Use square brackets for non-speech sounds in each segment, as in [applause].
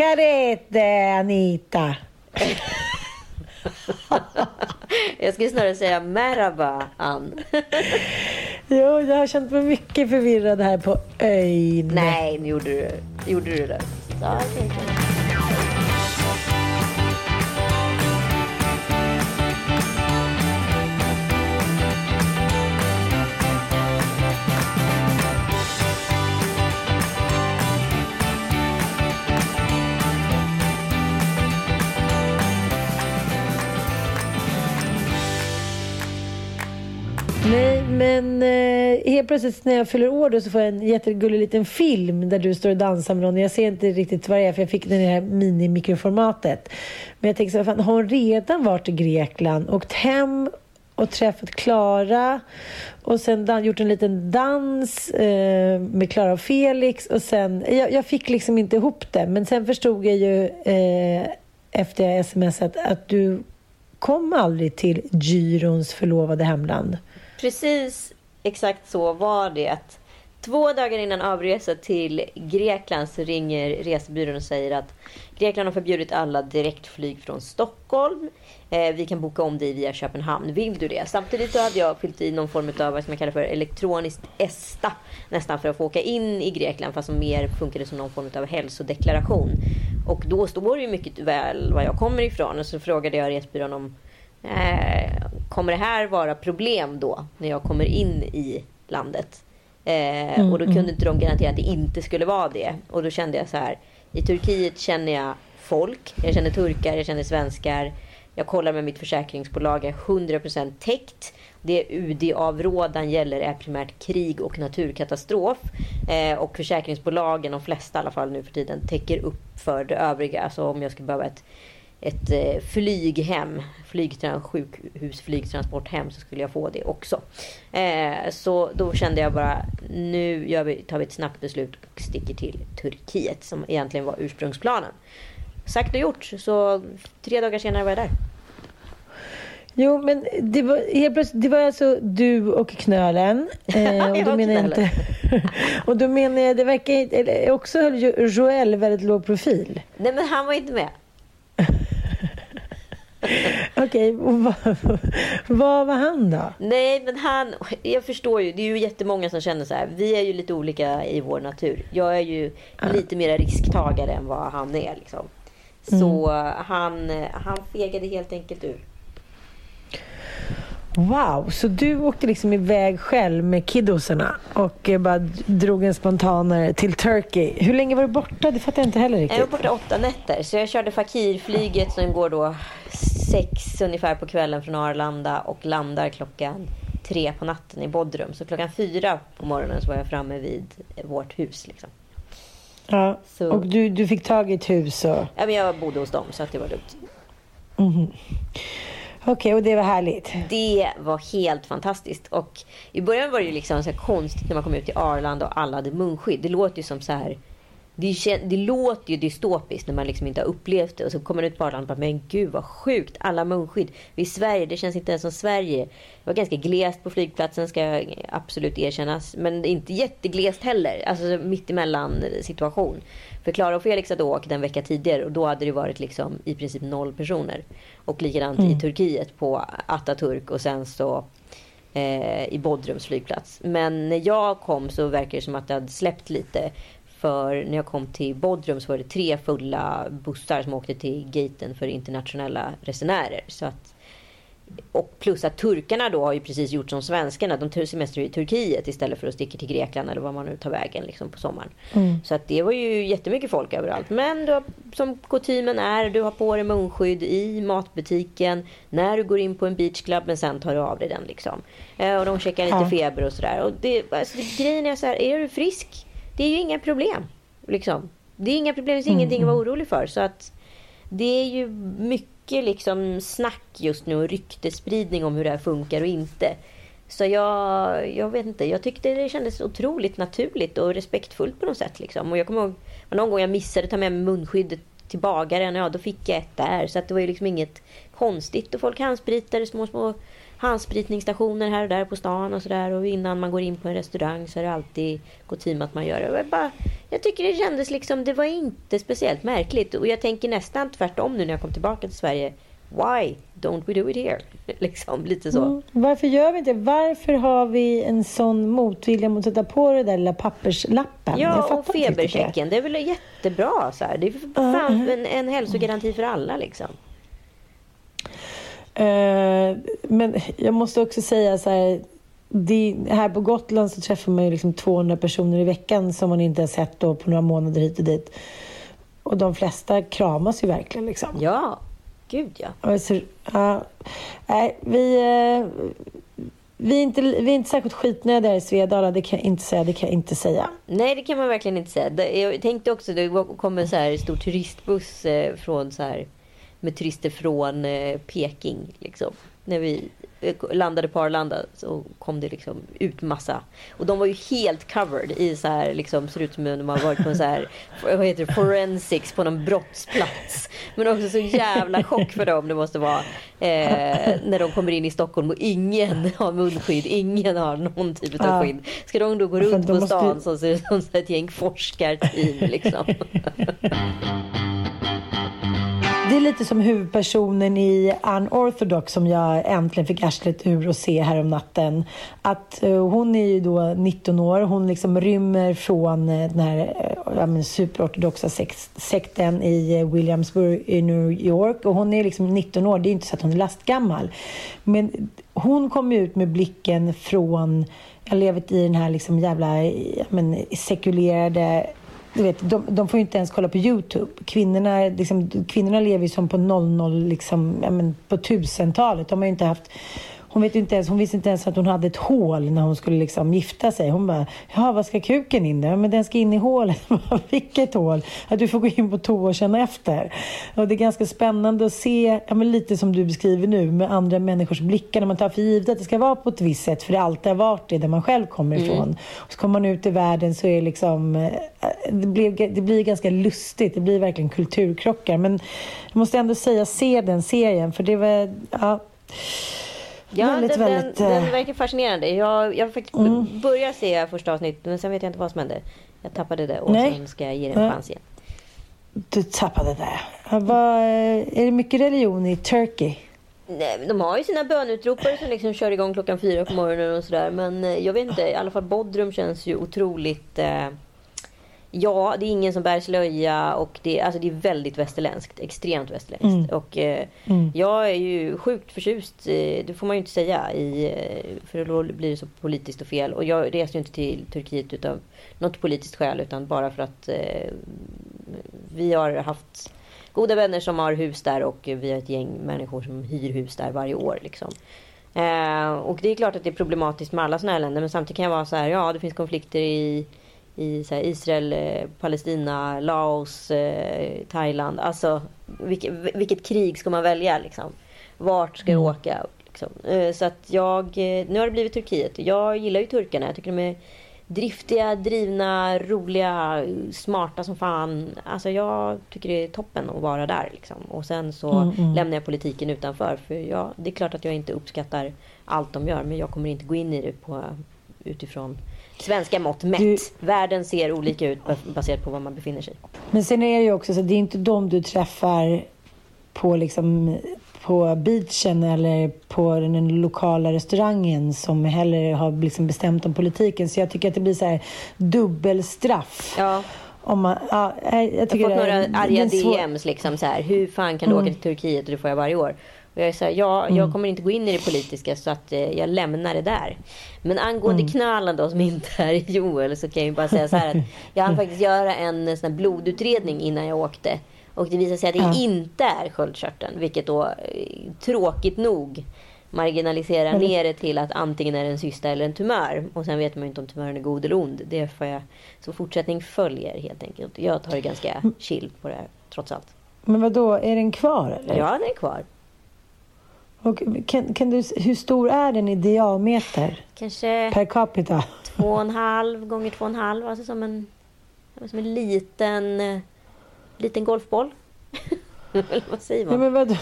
Carete, Anita! [laughs] Jag skulle snarare säga merhaba, Ann. jo, jag har känt mig mycket förvirrad här på ön. Nej, nu gjorde du, gjorde du det. Ja, okay, okay. Nej, men eh, helt plötsligt när jag fyller år då så får jag en jättegullig liten film där du står och dansar med någon. Jag ser inte riktigt vad det är för jag fick den i det här mini-mikroformatet. Men jag tänker så här, har hon redan varit i Grekland, åkt hem och träffat Klara och sen dan- gjort en liten dans eh, med Klara och Felix och sen, jag, jag, fick liksom inte ihop det men sen förstod jag ju eh, efter jag smsat att du kom aldrig till Gyrons förlovade hemland. Precis exakt så var det. Två dagar innan avresa till Grekland så ringer resebyrån och säger att Grekland har förbjudit alla direktflyg från Stockholm. Eh, vi kan boka om dig via Köpenhamn. Vill du det? Samtidigt så hade jag fyllt i någon form av vad som jag kallar för elektroniskt ESTA. Nästan för att få åka in i Grekland fast som mer funkade som någon form av hälsodeklaration. Och då står det ju mycket väl var jag kommer ifrån. Och så frågade jag resebyrån om eh, kommer det här vara problem då när jag kommer in i landet? Eh, mm, och då kunde mm. inte de garantera att det inte skulle vara det. Och då kände jag så här. I Turkiet känner jag folk. Jag känner turkar, jag känner svenskar. Jag kollar med mitt försäkringsbolag, jag är 100% täckt. Det UD-avrådan gäller är primärt krig och naturkatastrof. Eh, och försäkringsbolagen, de flesta i alla fall nu för tiden, täcker upp för det övriga. Alltså om jag skulle behöva ett ett eh, flyghem, flygtrans, sjukhus, flygtransporthem så skulle jag få det också. Eh, så då kände jag bara nu gör vi, tar vi ett snabbt beslut och sticker till Turkiet som egentligen var ursprungsplanen. Sagt och gjort, så tre dagar senare var jag där. Jo, men det var, helt plötsligt, det var alltså du och knölen. [laughs] Eh, och, då menar jag inte, [laughs] och då menar jag, det verkar också höll Joel väldigt låg profil. Nej, men han var inte med. [laughs] Okej, okay, vad, vad var han då? Nej, men han... Jag förstår ju. Det är ju jättemånga som känner så här. Vi är ju lite olika i vår natur. Jag är ju ah. lite mer risktagare än vad han är. Liksom. Så mm. han, han fegade helt enkelt ur. Wow, så du åkte liksom iväg själv med kiddosarna och eh, bara drog en spontanare till Turkey. Hur länge var du borta? Det fattar jag inte heller riktigt. Jag var borta åtta nätter. Så jag körde Fakirflyget som går då sex ungefär på kvällen från Arlanda och landar klockan tre på natten i Bodrum. Så klockan fyra på morgonen så var jag framme vid vårt hus. Liksom. Ja, så... och du, du fick tag i ett hus? Och... Ja, men jag bodde hos dem så att det var lugnt. Mm. Okej, okay, och det var härligt? Det var helt fantastiskt. Och I början var det liksom så konstigt när man kom ut till Arlanda och alla hade munskydd. Det låter ju som så här... Det, det låter ju dystopiskt när man liksom inte har upplevt det. Och så kommer man ut på Arlanda och bara, men gud vad sjukt. Alla munskydd. Vi är i Sverige, det känns inte ens som Sverige. Det var ganska glest på flygplatsen ska absolut erkännas. Men inte jätteglest heller. Alltså mittemellan situation. För Klara och Felix hade åkt en vecka tidigare och då hade det varit liksom i princip noll personer. Och likadant mm. i Turkiet på Atatürk och sen så eh, i Bodrums flygplats. Men när jag kom så verkar det som att det hade släppt lite. För när jag kom till Bodrum så var det tre fulla bussar som åkte till gaten för internationella resenärer. Så att, och plus att turkarna då har ju precis gjort som svenskarna. De semestrar i Turkiet istället för att sticka till Grekland eller var man nu tar vägen liksom på sommaren. Mm. Så att det var ju jättemycket folk överallt. Men har, som kutymen är, du har på dig munskydd i matbutiken. När du går in på en beachclub men sen tar du av dig den liksom. Eh, och de checkar lite feber och sådär. Och det, alltså, grejen är så här, är du frisk? Det är ju inga problem. Liksom. Det är inga problem, det är ingenting att vara orolig för. Så att det är ju mycket liksom snack just nu och ryktespridning om hur det här funkar och inte. Så jag, jag vet inte, jag tyckte det kändes otroligt naturligt och respektfullt på något sätt. Liksom. Och jag kommer ihåg någon gång jag missade att ta med mig munskyddet till bagaren. Ja, då fick jag ett där. Så att det var ju liksom inget konstigt. Och folk handspritade små, små handspritningsstationer här och där på stan och sådär. Och innan man går in på en restaurang så är det alltid kutym att man gör det. Jag, bara, jag tycker det kändes liksom, det var inte speciellt märkligt. Och jag tänker nästan tvärtom nu när jag kom tillbaka till Sverige. Why don't we do it here? [laughs] Liksom, lite så. Mm. Varför gör vi inte Varför har vi en sån motvilja mot att sätta på det där lilla papperslappen? Ja, och feberchecken. Det är väl jättebra. Så här. Det är fan en, en hälsogaranti för alla. Liksom. Eh, men jag måste också säga så här. Det, här på Gotland så träffar man ju liksom 200 personer i veckan som man inte har sett då på några månader hit och dit. Och de flesta kramas ju verkligen. Liksom. Ja, gud ja. Alltså, ja nej, vi, eh, vi, är inte, vi är inte särskilt skitnödiga i Svedala, det kan jag inte säga. Det kan inte säga. Nej, det kan man verkligen inte säga. Jag tänkte också, det kommer en så här stor turistbuss eh, från så här med turister från eh, Peking. Liksom. När vi eh, landade på Arlanda så kom det liksom ut massa. Och de var ju helt covered i så här, liksom, ser ut som om de har varit på en så här, [laughs] vad heter det, forensics på någon brottsplats. Men också så jävla chock för dem det måste vara. Eh, när de kommer in i Stockholm och ingen har munskydd, ingen har någon typ av skydd. Ska de då gå runt på stan måste... som ser ut som ett gäng forskarteam liksom. [laughs] Det är lite som huvudpersonen i Unorthodox som jag äntligen fick arslet ur och se här om natten. Att eh, hon är ju då 19 år. Hon liksom rymmer från eh, den här uh, superortodoxa sekten i Williamsburg i New York. Och hon är liksom 19 år. Det är inte så att hon är lastgammal. Men hon kommer ut med blicken från jag har levt i den här liksom jävla men, sekulerade du vet, de, de får ju inte ens kolla på Youtube. Kvinnorna, liksom, kvinnorna lever ju som på 00, liksom, ja, men på tusentalet. De har ju inte haft hon, vet inte ens, hon visste inte ens att hon hade ett hål när hon skulle liksom gifta sig. Hon bara, ja vad ska kuken in där? Men den ska in i hålet. [laughs] Vilket hål? Att du får gå in på toa och känna efter. Och det är ganska spännande att se, ja, men lite som du beskriver nu, med andra människors blickar. När man tar för givet att det ska vara på ett visst sätt, för det alltid har varit det där man själv kommer mm. ifrån. Och så kommer man ut i världen så är det liksom, eh, det blir, det blir ganska lustigt. Det blir verkligen kulturkrockar. Men jag måste ändå säga, se den serien, för det var, ja, Ja, väldigt, den, väldigt, den, den verkar fascinerande. Jag, jag faktiskt mm. började se första avsnittet men sen vet jag inte vad som hände. Jag tappade det och Nej. sen ska jag ge det en chans igen. Du tappade det. Var, är det mycket religion i Turkey? Nej, de har ju sina bönutropare som liksom kör igång klockan fyra på morgonen och sådär. Men eh, jag vet inte, i alla fall Bodrum känns ju otroligt eh, Ja, det är ingen som bär slöja och det, alltså det är väldigt västerländskt. Extremt västerländskt. Mm. Och eh, mm. jag är ju sjukt förtjust, eh, det får man ju inte säga, i, eh, för då blir det så politiskt och fel. Och jag reser ju inte till Turkiet utav något politiskt skäl utan bara för att eh, vi har haft goda vänner som har hus där och vi har ett gäng människor som hyr hus där varje år. Liksom. Eh, och det är klart att det är problematiskt med alla sådana här länder men samtidigt kan jag vara så här, ja det finns konflikter i i så Israel, eh, Palestina, Laos, eh, Thailand. Alltså vilket, vilket, krig ska man välja liksom? Vart ska jag mm. åka? Liksom? Eh, så att jag, nu har det blivit Turkiet. Jag gillar ju turkarna. Jag tycker de är driftiga, drivna, roliga, smarta som fan. Alltså jag tycker det är toppen att vara där. Liksom. Och sen så mm, mm. lämnar jag politiken utanför. För jag, det är klart att jag inte uppskattar allt de gör. Men jag kommer inte gå in i det på, utifrån svenska mått mätt. Du... Världen ser olika ut baserat på var man befinner sig. Men sen är det ju också så det är inte de du träffar på liksom på beachen eller på den lokala restaurangen som heller har liksom bestämt om politiken. Så jag tycker att det blir så här dubbelstraff. Ja. om man, ja, jag, jag har fått några arga DMs liksom så här. Hur fan kan du mm. åka till Turkiet och det får jag varje år? Jag är så här, ja, mm. jag kommer inte gå in i det politiska så att eh, jag lämnar det där. Men angående mm. knölen då som inte är Joel så kan jag ju bara säga så här att jag hann faktiskt göra en sån blodutredning innan jag åkte. Och det visade sig att det ja. inte är sköldkörteln. Vilket då eh, tråkigt nog marginaliserar mm. ner det till att antingen är det en cysta eller en tumör. Och sen vet man ju inte om tumören är god eller ond. Det får jag, så fortsättning följer helt enkelt. Jag tar det ganska mm. chill på det här trots allt. Men vad då är den kvar eller? Ja, den är kvar. Och kan, kan du, hur stor är den i diameter? Kanske per capita? Två och en halv gånger två och en halv. Alltså som en, som en liten, liten golfboll. [laughs] Eller vad säger man? Ja, men vad,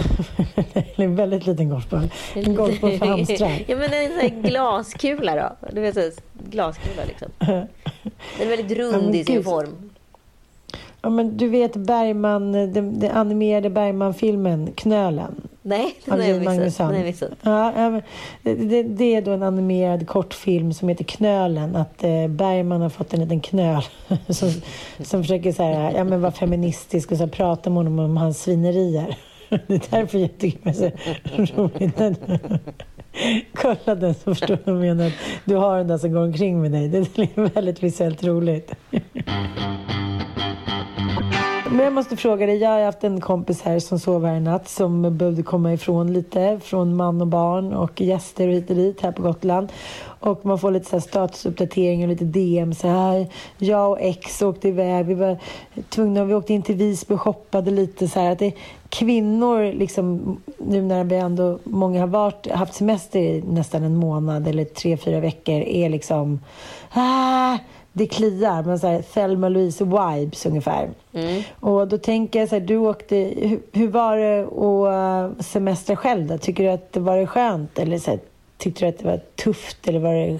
[laughs] en väldigt liten golfboll. En golfboll för hamstrar. [laughs] ja, men en sån här glaskula då. Du vet, så glaskula liksom. Den är väldigt rund i sin form. Ja, men du vet Bergman, den, den animerade Bergman-filmen Knölen? Nej, den har jag missat. Ja, det, det, är då en animerad kortfilm som heter Knölen. Att eh, Bergman har fått en liten knöl [laughs] som, som försöker så här, ja, men vara feministisk och så här, prata med honom om hans svinerier. [laughs] Det är därför jag tycker det är så roligt. [laughs] Kolla den så förstår du menar. Du har den där som går omkring med dig. Det är väldigt visuellt roligt. Men jag måste fråga dig, jag har haft en kompis här som sov här en natt som behövde komma ifrån lite från man och barn och gäster och hit och dit här på Gotland. Och man får lite så här statusuppdatering och lite DM så här. Jag och ex åkte iväg, vi var tvungna, vi åkte in till Visby och shoppade lite så här. Att det, kvinnor, liksom, nu när vi ändå, många har varit, haft semester i nästan en månad eller tre, fyra veckor, är liksom ah, det kliar, men så här, Thelma Louise vibes ungefär. Mm. Och då tänker jag så här, du åkte, hur, hur var det att semestra själv då? Tycker du att det var skönt? Eller så här, tyckte du att det var tufft? Eller var det,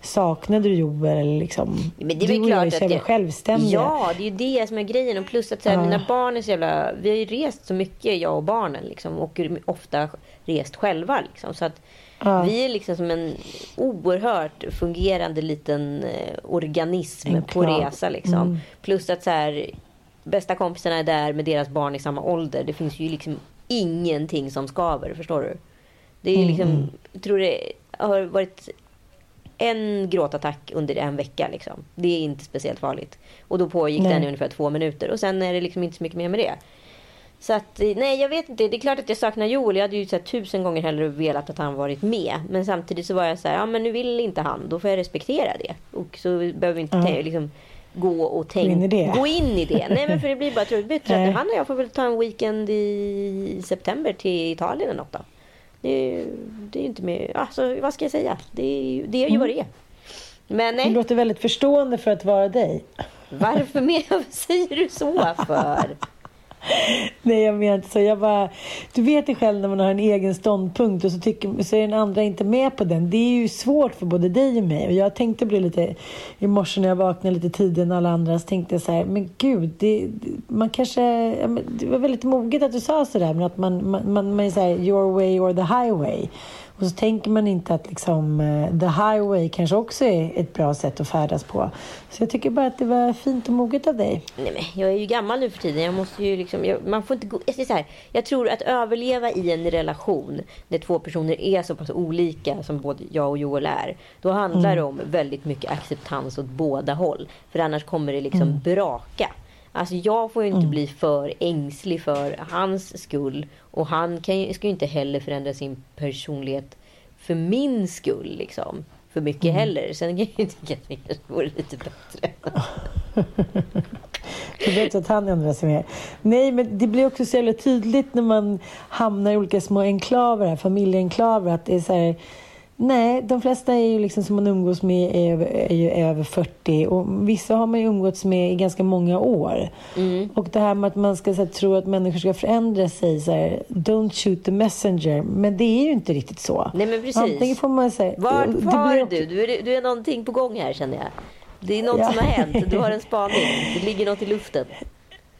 saknade du Joel? Eller liksom, men det är du klart och jag är självständiga. Ja, det är ju det som är grejen. Och plus att så här, uh. mina barn är så jävla... Vi har ju rest så mycket, jag och barnen. Liksom, och ofta rest själva. Liksom, så att Ja. Vi är liksom som en oerhört fungerande liten eh, organism på resa. Liksom. Mm. Plus att så här, bästa kompisarna är där med deras barn i samma ålder. Det finns ju liksom ingenting som skaver. Förstår du? Det är mm. liksom, mm. jag tror det har varit en gråtattack under en vecka. Liksom. Det är inte speciellt farligt. Och då pågick Nej. den i ungefär två minuter. Och sen är det liksom inte så mycket mer med det. Så att, nej jag vet inte. Det är klart att jag saknar Joel. Jag hade ju så här, tusen gånger hellre velat att han varit med. Men samtidigt så var jag så här, ja men nu vill inte han. Då får jag respektera det. Och så behöver vi inte mm. liksom, gå och tänka. Gå in i det. nej men för det blir bara tråkigt. [laughs] Han och jag får väl ta en weekend i september till Italien eller något då. Det är, det är inte mer, alltså vad ska jag säga? Det är, det är ju mm. vad det är. Men nej. Du låter väldigt förstående för att vara dig. Varför mer? [laughs] säger du så för? [laughs] Nej, jag menar inte så. Jag bara, du vet ju själv när man har en egen ståndpunkt och så, tycker, så är den andra inte med på den. Det är ju svårt för både dig och mig. Och jag tänkte bli lite, i morse när jag vaknade lite tidigare än alla andra, så tänkte jag så här, men gud, det, man kanske, det var väldigt moget att du sa så där, men att man, man, man, man är så här, your way or the highway. Och så tänker man inte att liksom, uh, the highway kanske också är ett bra sätt att färdas på. Så jag tycker bara att det var fint och moget av dig. Nej, men jag är ju gammal nu för tiden. Jag måste ju liksom, jag, man får inte gå, jag, så här, jag tror att överleva i en relation när två personer är så pass olika som både jag och Joel är. Då handlar mm. det om väldigt mycket acceptans åt båda håll. För annars kommer det liksom mm. braka. Alltså jag får ju inte mm. bli för ängslig för hans skull. Och han kan, ska ju inte heller förändra sin personlighet för min skull. Liksom. För mycket mm. heller. Sen kan jag ju tycka att det kanske vore lite bättre. [laughs] Du vet att han ändrar sig mer. Nej, men det blir också så jävla tydligt när man hamnar i olika små enklaver, familjeenklaver, att det är så här, Nej, de flesta är ju liksom som man umgås med är, är ju över 40 och vissa har man ju umgåtts med i ganska många år. Mm. Och det här med att man ska här, tro att människor ska förändra sig, så här, don't shoot the messenger. Men det är ju inte riktigt så. Nej, men precis. Antingen får man säga... Var, var är du? Du är, du är någonting på gång här känner jag. Det är något ja. som har hänt. Du har en [laughs] spaning. Det ligger något i luften.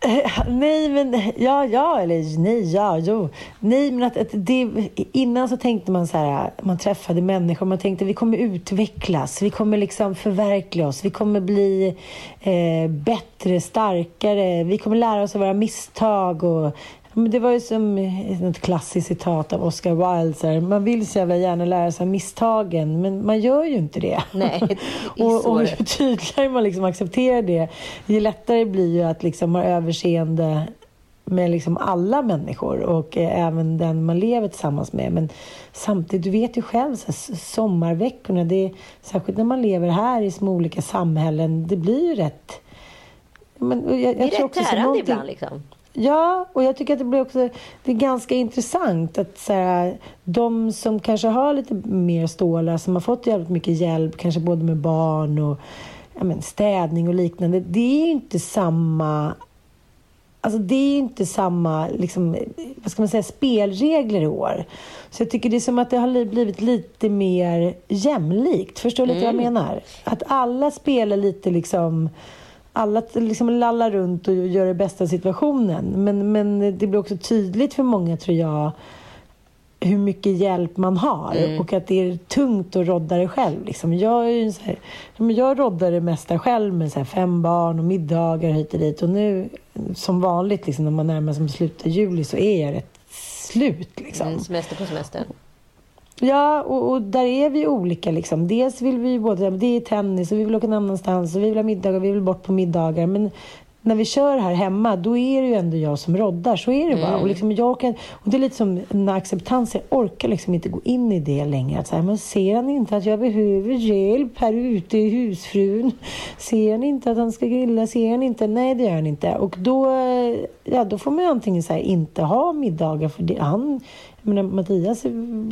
Eh, nej, men ja, ja, eller nej, ja, jo. Nej, men att, att det, innan så tänkte man så här, man träffade människor, man tänkte vi kommer utvecklas, vi kommer liksom förverkliga oss, vi kommer bli eh, bättre, starkare, vi kommer lära oss av våra misstag och men det var ju som ett klassiskt citat av Oscar Wilde. Så här, man vill så jävla gärna lära sig av misstagen, men man gör ju inte det. Nej, det [laughs] och, och ju tydligare man liksom accepterar det, ju lättare blir ju att liksom ha överseende med liksom alla människor och eh, även den man lever tillsammans med. Men samtidigt, du vet ju själv, så här, sommarveckorna, det är, särskilt när man lever här i små olika samhällen, det blir ju rätt... Men, jag, jag det är rätt tärande ibland liksom. Ja, och jag tycker att det blir också det är ganska intressant att så här, de som kanske har lite mer stålar, som har fått jävligt mycket hjälp, kanske både med barn och ja, men, städning och liknande. Det är ju inte samma Alltså det är inte samma liksom, vad ska man säga, spelregler i år. Så jag tycker det är som att det har blivit lite mer jämlikt. Förstår du mm. lite vad jag mm. menar? Att alla spelar lite liksom alla liksom lallar runt och gör det bästa av situationen. Men, men det blir också tydligt för många, tror jag, hur mycket hjälp man har mm. och att det är tungt att rodda det själv. Liksom. Jag, är ju så här, jag roddar det mesta själv med så fem barn och middagar hit och dit. Och nu, som vanligt, liksom, när man närmar sig slutet av juli så är jag rätt slut. Liksom. Mm, semester på semester. Ja, och, och, där är vi olika. Liksom. Dels vill vi både, det är tennis och vi vill åka någon annanstans och vi vill ha middagar och vi vill bort på middagar. Men när vi kör här hemma, då är det ju ändå jag som roddar. Så är det bara. Mm. Och, liksom jag kan, och det är lite som när acceptans, jag orkar liksom inte gå in i det längre. Att så här, men ser han inte att jag behöver hjälp här ute i husfrun? Ser han inte att han ska grilla? Ser han inte? Nej, det gör han inte. Och då, ja, då får man ju antingen så här, inte ha middagar för det, han jag menar, Mattias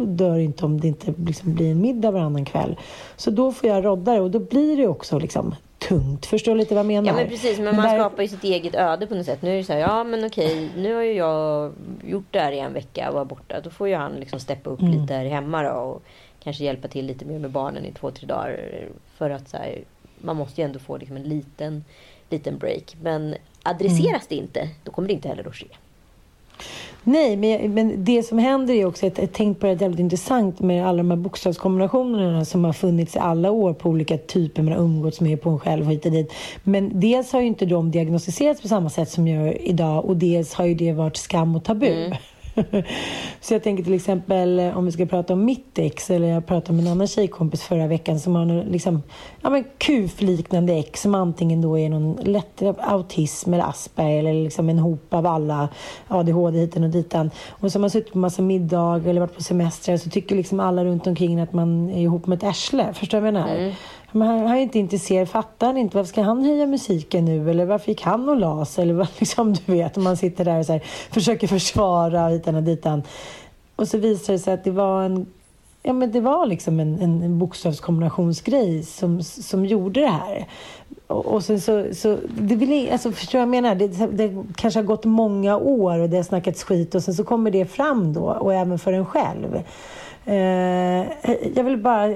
dör inte om det inte liksom blir en middag varannan kväll. Så då får jag rodda det och då blir det också liksom tungt. Förstår du lite vad jag menar? Ja men precis, men man där... skapar ju sitt eget öde på något sätt. Nu är det så här, ja men okej, nu har ju jag gjort det här i en vecka och var borta. Då får ju han liksom steppa upp mm. lite här hemma då och kanske hjälpa till lite mer med barnen i två, tre dagar. För att så här, man måste ju ändå få liksom en liten, liten break. Men adresseras mm. det inte, då kommer det inte heller att ske. Nej, men, men det som händer är också, att jag tänkt på det jävligt intressant med alla de här bokstavskombinationerna som har funnits i alla år på olika typer man har umgåtts med på en själv och hit och dit. Men dels har ju inte de diagnostiserats på samma sätt som jag gör idag och dels har ju det varit skam och tabu. Mm. [laughs] så jag tänker till exempel eh, om vi ska prata om mitt ex eller jag pratade med en annan tjejkompis förra veckan som har en liksom, ja, men ex som antingen då är någon lättare autism eller Asperger eller liksom en hop av alla ADHD hiten och ditan. Och så har man suttit på massa middagar eller varit på semester så tycker liksom alla runt omkring att man är ihop med ett arsle. Förstår du vad jag menar? Mm. Men han, är inte intresserad. Fattar han inte? Varför ska han höja musiken nu? Eller varför gick han och las? Eller vad, [laughs] liksom, du vet, man sitter där och så här, försöker försvara hitan och ditan. Och så visar det sig att det var en Ja, men det var liksom en, en bokstavskombinationsgrej som, som gjorde det här. Och, och sen så, så det vill, alltså, förstår jag menar? Det, det kanske har gått många år och det har snackats skit och sen så kommer det fram då och även för en själv. Eh, jag vill bara,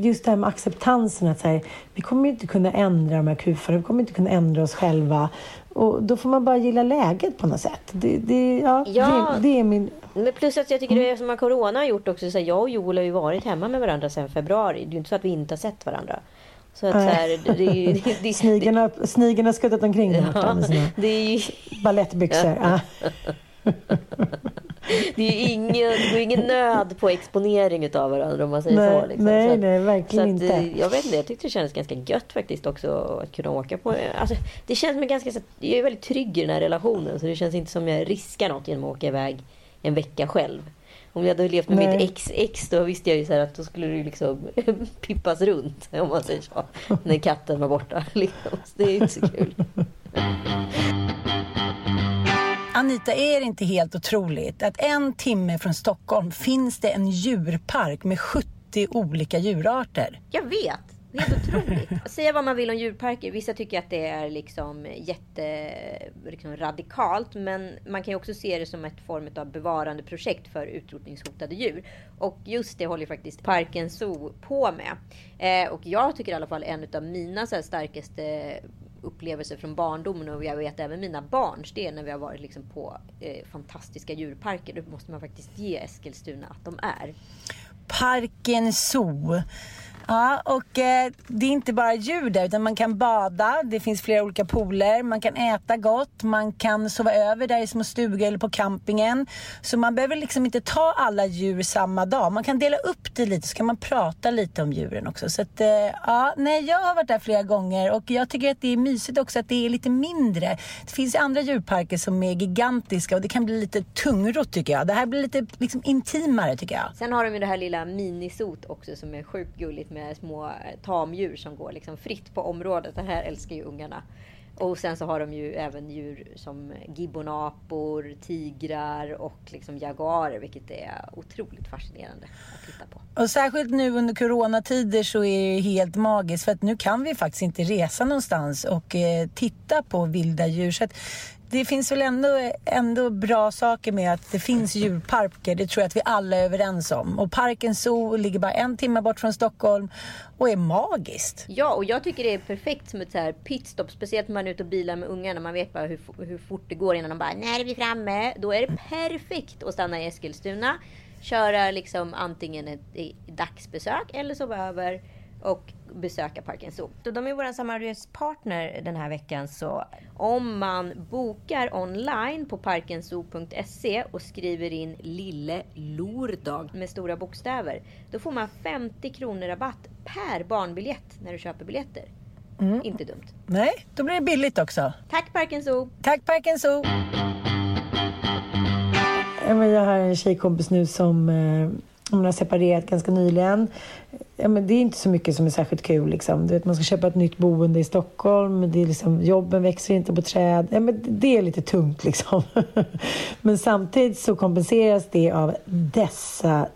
just det här med acceptansen, att här, vi kommer inte kunna ändra de här kufarna, vi kommer inte kunna ändra oss själva. Och då får man bara gilla läget på något sätt. Det, det ja, ja det, det, är min... Men plus att jag tycker det är som att Corona har gjort också. Så här, jag och Joel har ju varit hemma med varandra sedan februari. Det är ju inte så att vi inte har sett varandra. Så att så här, det, det, det, snigen, har, snigen har skuttat omkring där ja, med sina det är ju... balettbyxor. Ja. [laughs] [laughs] det är ju ingen, det är ingen nöd på exponering av varandra om man säger nej, så. Liksom. Nej, så att, nej, verkligen att, inte. Jag vet inte, jag tyckte det kändes ganska gött faktiskt också att kunna åka på... Alltså, det känns som ganska... Jag är väldigt trygg i den här relationen så det känns inte som jag riskar något genom att åka iväg en vecka själv. Om jag hade levt med Nej. mitt ex, ex då visste jag ju så att då skulle det liksom [laughs] pippas runt om man säger så. När katten var borta. [laughs] Liksom. Så det är inte så kul. [laughs] Anita, är det inte helt otroligt att en timme från Stockholm finns det en djurpark med 70 olika djurarter? Jag vet! Det är helt otroligt. Säga vad man vill om djurparker. Vissa tycker att det är liksom jätte liksom radikalt. Men man kan ju också se det som ett form av bevarandeprojekt för utrotningshotade djur. Och just det håller faktiskt Parken Zoo på med. Eh, och jag tycker i alla fall en av mina så starkaste upplevelser från barndomen och jag vet även mina barns det är när vi har varit liksom på eh, fantastiska djurparker. Då måste man faktiskt ge Eskilstuna att de är. Parken Zoo. Ja, och eh, det är inte bara djur där utan man kan bada, det finns flera olika pooler, man kan äta gott, man kan sova över där i små stugor eller på campingen. Så man behöver liksom inte ta alla djur samma dag. Man kan dela upp det lite så kan man prata lite om djuren också. Så att, eh, ja, nej, jag har varit där flera gånger och jag tycker att det är mysigt också att det är lite mindre. Det finns andra djurparker som är gigantiska och det kan bli lite tungrot tycker jag. Det här blir lite liksom, intimare tycker jag. Sen har de ju det här lilla minisot också som är sjukt gulligt med små eh, tamdjur som går liksom fritt på området. Det här älskar ju ungarna. Och sen så har de ju även djur som gibbonapor, tigrar och liksom jaguarer, vilket är otroligt fascinerande att titta på. Och särskilt nu under coronatider så är det helt magiskt för att nu kan vi faktiskt inte resa någonstans och eh, titta på vilda djur. Så att det finns väl ändå, ändå bra saker med att det finns djurparker. Det tror jag att vi alla är överens om. Och Parken Zoo ligger bara en timme bort från Stockholm och är magiskt. Ja, och jag tycker det är perfekt som ett så här pitstop. Speciellt när man är ute och bilar med ungarna. Man vet bara hur, hur fort det går innan de bara, när är vi framme? Då är det perfekt att stanna i Eskilstuna. Köra liksom antingen ett, ett dagsbesök eller sova över och besöka Parken Zoo. de är vår samarbetspartner den här veckan så om man bokar online på parkenzoo.se och skriver in Lille Lordag med stora bokstäver. Då får man 50 kronor rabatt per barnbiljett när du köper biljetter. Mm. Inte dumt. Nej, då blir det billigt också. Tack Parken Zoo! Tack Parken Zoo! Jag har en tjejkompis nu som eh, hon har separerat ganska nyligen. Ja, men det är inte så mycket som är särskilt kul. Liksom. Du vet, man ska köpa ett nytt boende i Stockholm. Det är liksom, jobben växer inte på träd. Ja, men det är lite tungt. Liksom. [laughs] men samtidigt så kompenseras det av dessa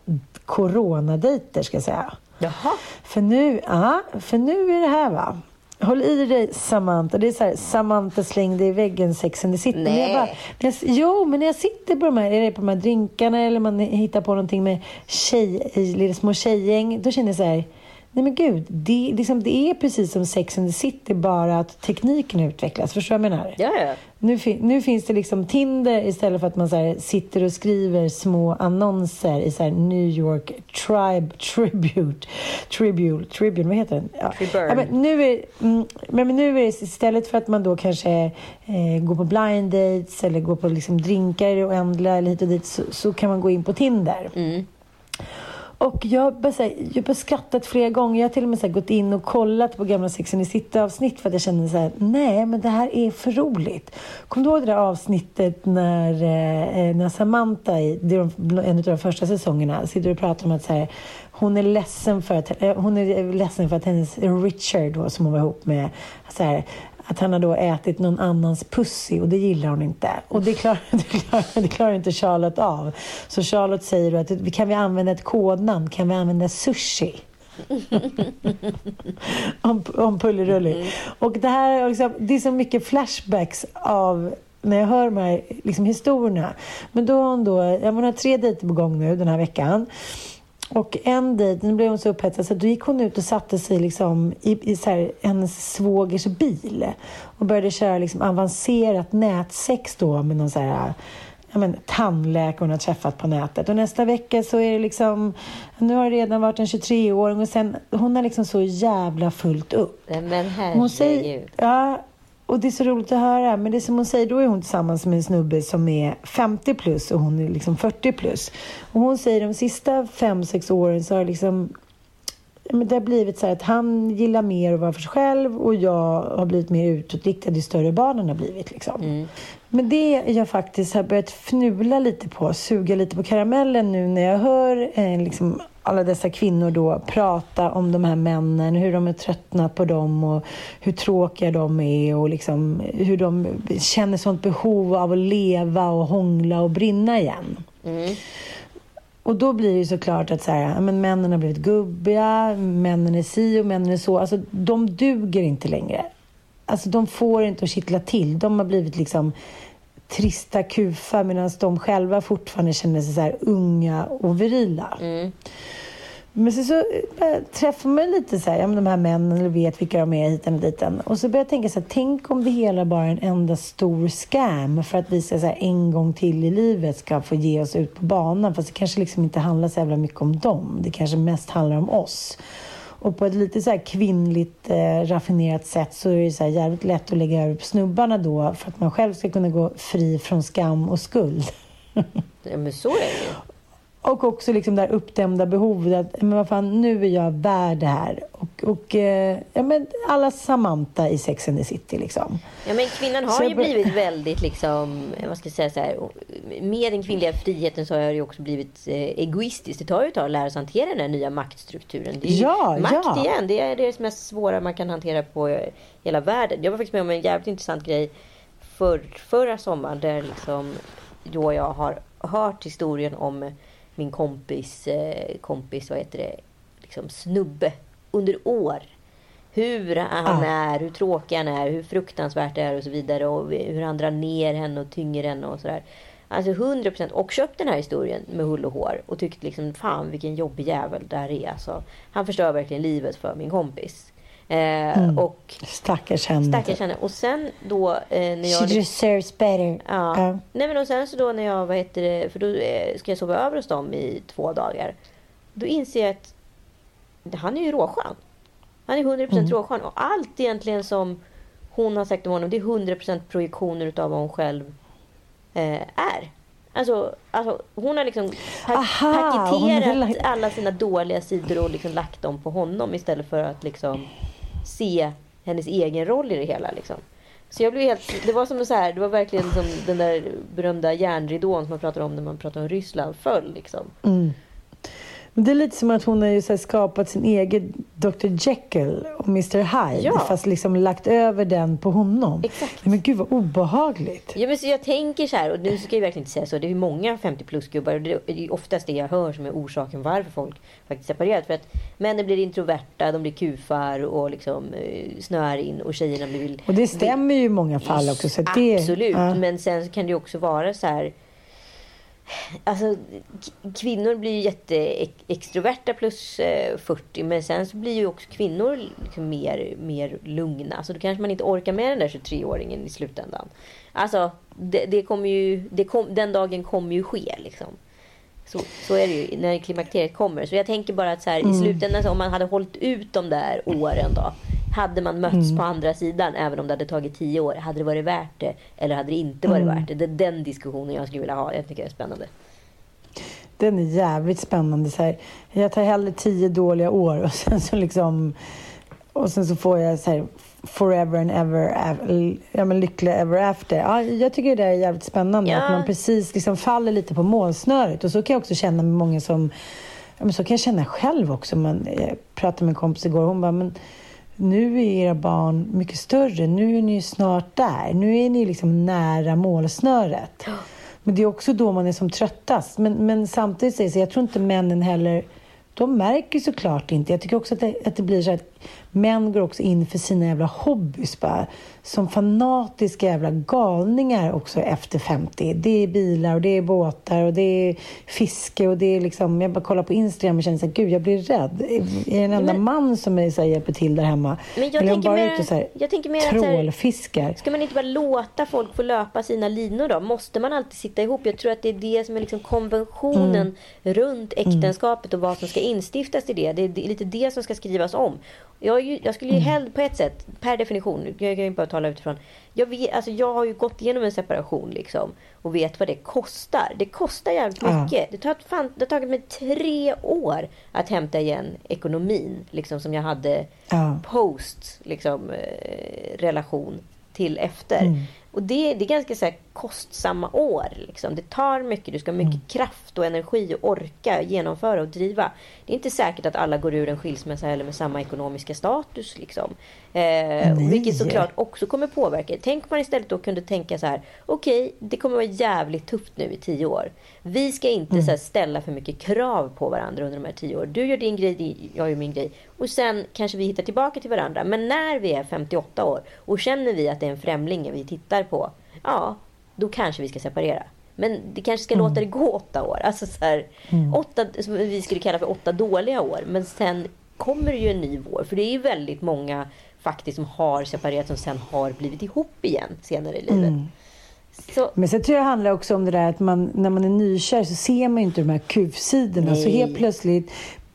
coronadejter, ska jag säga. Jaha. För nu, ja, för nu är det här va. Håll i dig Samantha. Det är så här, Samantha slängde i väggen Sex and the City. Nej. jag bara, jag, jo, men när jag sitter på de här, är på de här drinkarna eller man hittar på någonting med tjej, små tjejgäng. Då känner jag så här, Nej men gud, det, liksom, det är precis som Sex and the City, bara att tekniken utvecklas. Förstår du vad jag menar? Ja, ja. Nu, nu finns det liksom Tinder istället för att man så här, sitter och skriver små annonser i så här, New York Tribe [laughs] Tribute. Tribute, Tribune, vad heter den? Ja. Ja, men, nu är, mm, men, nu är det istället för att man då kanske eh, går på blind dates eller går på liksom, drinkar i det oändliga eller hit och dit så, så kan man gå in på Tinder. Mm. Och jag har bara, skrattat flera gånger. Jag har till och med så här, gått in och kollat på gamla Sex and the City-avsnitt för att jag kände så här, nej men det här är för roligt. Kommer du ihåg det där avsnittet när, eh, när Samantha, i det är en av de första säsongerna, sitter och pratar om att så här, hon är ledsen för att, eh, hon är ledsen för att hennes Richard då, som hon var ihop med, så här, att han har då ätit någon annans pussy och det gillar hon inte. Och det klarar, [laughs] det klarar, det klarar inte Charlotte av. Så Charlotte säger då att kan vi använda ett kodnamn? Kan vi använda sushi? [laughs] om, om Pullerulli. Mm. Och det här liksom, det är så mycket flashbacks av när jag hör de här liksom, historierna. Men då har hon då, jag har tre dejter på gång nu den här veckan. Och en dejt, nu blev hon så upphetsad så då gick hon ut och satte sig liksom i, i så här, hennes svågers bil och började köra liksom avancerat nätsex då med någon så här ja, men, tandläkare hon har träffat på nätet. Och nästa vecka så är det liksom, nu har det redan varit en 23-åring och sen, hon har liksom så jävla fullt upp. Men herregud. Hon säger, ja, och det är så roligt att höra. Men det är som hon säger, då är hon tillsammans med en snubbe som är 50 plus och hon är liksom 40 plus. Och hon säger de sista 5-6 åren så har det liksom men det har blivit så att han gillar mer att vara för sig själv och jag har blivit mer utåtriktad ju större barnen har blivit. Liksom. Mm. Men det jag faktiskt har börjat fnula lite på, suga lite på karamellen nu när jag hör eh, liksom, alla dessa kvinnor då prata om de här männen, hur de är tröttnat på dem och hur tråkiga de är och liksom, hur de känner sånt behov av att leva och hångla och brinna igen. Mm. Och då blir det såklart att så här, men männen har blivit gubbiga, männen är si och männen är så. Alltså de duger inte längre. Alltså de får inte att kittla till. De har blivit liksom trista kufar medan de själva fortfarande känner sig så unga och virila. Mm. Men så, så äh, träffar man lite så här, ja, men de här männen eller vet vilka de är hit och dit. Och så börjar jag tänka så här, tänk om det hela bara är en enda stor scam för att vi ska, så här, en gång till i livet ska få ge oss ut på banan. Fast det kanske liksom inte handlar så jävla mycket om dem. Det kanske mest handlar om oss. Och på ett lite så här kvinnligt eh, raffinerat sätt så är det så här jävligt lätt att lägga över på snubbarna då för att man själv ska kunna gå fri från skam och skuld. [laughs] ja, men så är det ju. Och också liksom det här uppdämda behovet att, men vad fan, nu är jag värd det här. Och, och eh, ja, men alla Samantha i Sex and the City liksom. Ja men kvinnan har ju blivit väldigt liksom, vad ska jag säga så här, med den kvinnliga friheten så har det ju också blivit eh, egoistiskt. Det tar ju ett tag att lära sig hantera den här nya maktstrukturen. Det är ja, makt ja. igen, det är det mest svåra man kan hantera på hela världen. Jag var faktiskt med om en jävligt intressant grej för, förra sommaren där liksom då jag har hört historien om min kompis, eh, kompis vad heter det, liksom snubbe under år. Hur han ah. är, hur tråkig han är, hur fruktansvärt det är och så vidare. Och hur han drar ner henne och tynger henne och sådär. Alltså 100% och köpt den här historien med hull och hår. Och tyckte liksom fan vilken jobbig jävel det här är. Alltså, han förstör verkligen livet för min kompis. Eh, mm. och, stackars henne. Stackars henne. Och sen då eh, när jag... She deserves better. Ja. Uh. Nej men och sen så då när jag, vad heter det, för då eh, ska jag sova över hos dem i två dagar. Då inser jag att han är ju råskön. Han är 100% mm. råskön. Och allt egentligen som hon har sagt om honom, det är 100% projektioner utav vad hon själv eh, är. Alltså, alltså, hon har liksom pa Aha, paketerat alla sina dåliga sidor och liksom lagt dem på honom istället för att liksom se hennes egen roll i det hela. Liksom. Så jag blev helt, det var som så här, det var verkligen som den där berömda järnridån som man pratar om när man pratar om Ryssland föll. Liksom. Mm. Men det är lite som att hon har ju så skapat sin egen Dr Jekyll och Mr Hyde. Ja. Fast liksom lagt över den på honom. Exakt. Men gud vad obehagligt. Ja, men så jag tänker så här, och nu ska jag verkligen inte säga så. Det är många 50 plus-gubbar och det är oftast det jag hör som är orsaken varför folk faktiskt separerat. För att männen blir introverta, de blir kufar och liksom eh, snöar in och tjejerna blir... Och det stämmer ju i många fall också. Så det, Absolut, ja. men sen kan det också vara så här Alltså, kvinnor blir ju jätteextroverta plus eh, 40 men sen så blir ju också kvinnor liksom mer, mer lugna. Så då kanske man inte orkar med den där 23-åringen i slutändan. Alltså, det, det kommer ju, det kom, den dagen kommer ju ske. Liksom. Så, så är det ju när klimakteriet kommer. Så jag tänker bara att så här, mm. i slutändan, om man hade hållit ut de där åren då. Hade man mötts mm. på andra sidan, även om det hade tagit tio år, hade det varit värt det? Eller hade det inte varit mm. värt det? Det är den diskussionen jag skulle vilja ha. Jag tycker det är spännande. Den är jävligt spännande. Så här, jag tar hellre tio dåliga år och sen så liksom och sen så får jag så här, forever and ever, ja men lycklig ever after. Ja, jag tycker det är jävligt spännande ja. att man precis liksom faller lite på målsnöret. Och så kan jag också känna med många som, ja men så kan jag känna själv också. Man, jag pratade med en kompis igår och hon bara, men nu är era barn mycket större. Nu är ni snart där. Nu är ni liksom nära målsnöret. Men det är också då man är som tröttast. Men, men samtidigt säger jag, jag tror inte männen heller de märker såklart inte. Jag tycker också att det, att det blir så att män går också in för sina jävla hobbys bara. Som fanatiska jävla galningar också efter 50. Det är bilar och det är båtar och det är fiske och det är liksom... Jag bara kollar på Instagram och känner så här, gud jag blir rädd. Är jag en enda men, man som är, så här, hjälper till där hemma? Men jag, Eller tänker bara mer, ute och så här, jag tänker mer trålfiskar. Ska man inte bara låta folk få löpa sina linor då? Måste man alltid sitta ihop? Jag tror att det är det som är liksom konventionen mm. runt äktenskapet och vad som ska instiftas i det. Det är lite det som ska skrivas om. Jag, ju, jag skulle ju mm. hellre, på ett sätt, per definition, jag kan ju bara tala utifrån. Jag, vet, alltså jag har ju gått igenom en separation liksom och vet vad det kostar. Det kostar jävligt mycket. Ja. Det, tar, fan, det har tagit mig tre år att hämta igen ekonomin liksom som jag hade ja. post liksom, eh, relation till efter. Mm. Och det, det är ganska så kostsamma år. Liksom. Det tar mycket. Du ska ha mycket mm. kraft och energi och orka genomföra och driva. Det är inte säkert att alla går ur en skilsmässa eller med samma ekonomiska status. Liksom. Eh, vilket såklart också kommer påverka. Tänk om man istället då kunde tänka så här. Okej, okay, det kommer vara jävligt tufft nu i tio år. Vi ska inte mm. så här, ställa för mycket krav på varandra under de här tio åren. Du gör din grej, jag gör min grej. Och sen kanske vi hittar tillbaka till varandra. Men när vi är 58 år och känner vi att det är en främling vi tittar på. Ja, då kanske vi ska separera. Men det kanske ska låta det gå åtta år. Alltså så här, åtta, som vi skulle kalla för åtta dåliga år. Men sen kommer det ju en ny vår. För det är ju väldigt många faktiskt som har separerat som sen har blivit ihop igen senare i livet. Så, Men sen tror jag det handlar också om det där att man, när man är nykär så ser man ju inte de här kuvsidorna. Så helt plötsligt,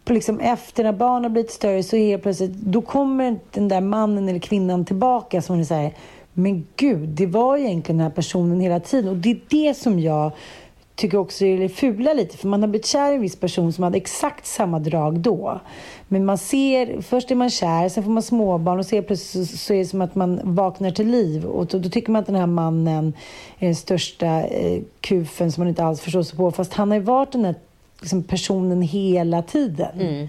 liksom efter när barnen har blivit större, så helt plötsligt, då kommer den där mannen eller kvinnan tillbaka som är så här, men gud, det var egentligen den här personen hela tiden. Och det är det som jag tycker också är det fula lite. För man har blivit kär i en viss person som hade exakt samma drag då. Men man ser, först är man kär, sen får man småbarn och ser plötsligt så, är det som att man vaknar till liv. Och då, då tycker man att den här mannen är den största eh, kufen som man inte alls förstår sig på. Fast han har ju varit den här liksom, personen hela tiden. Mm.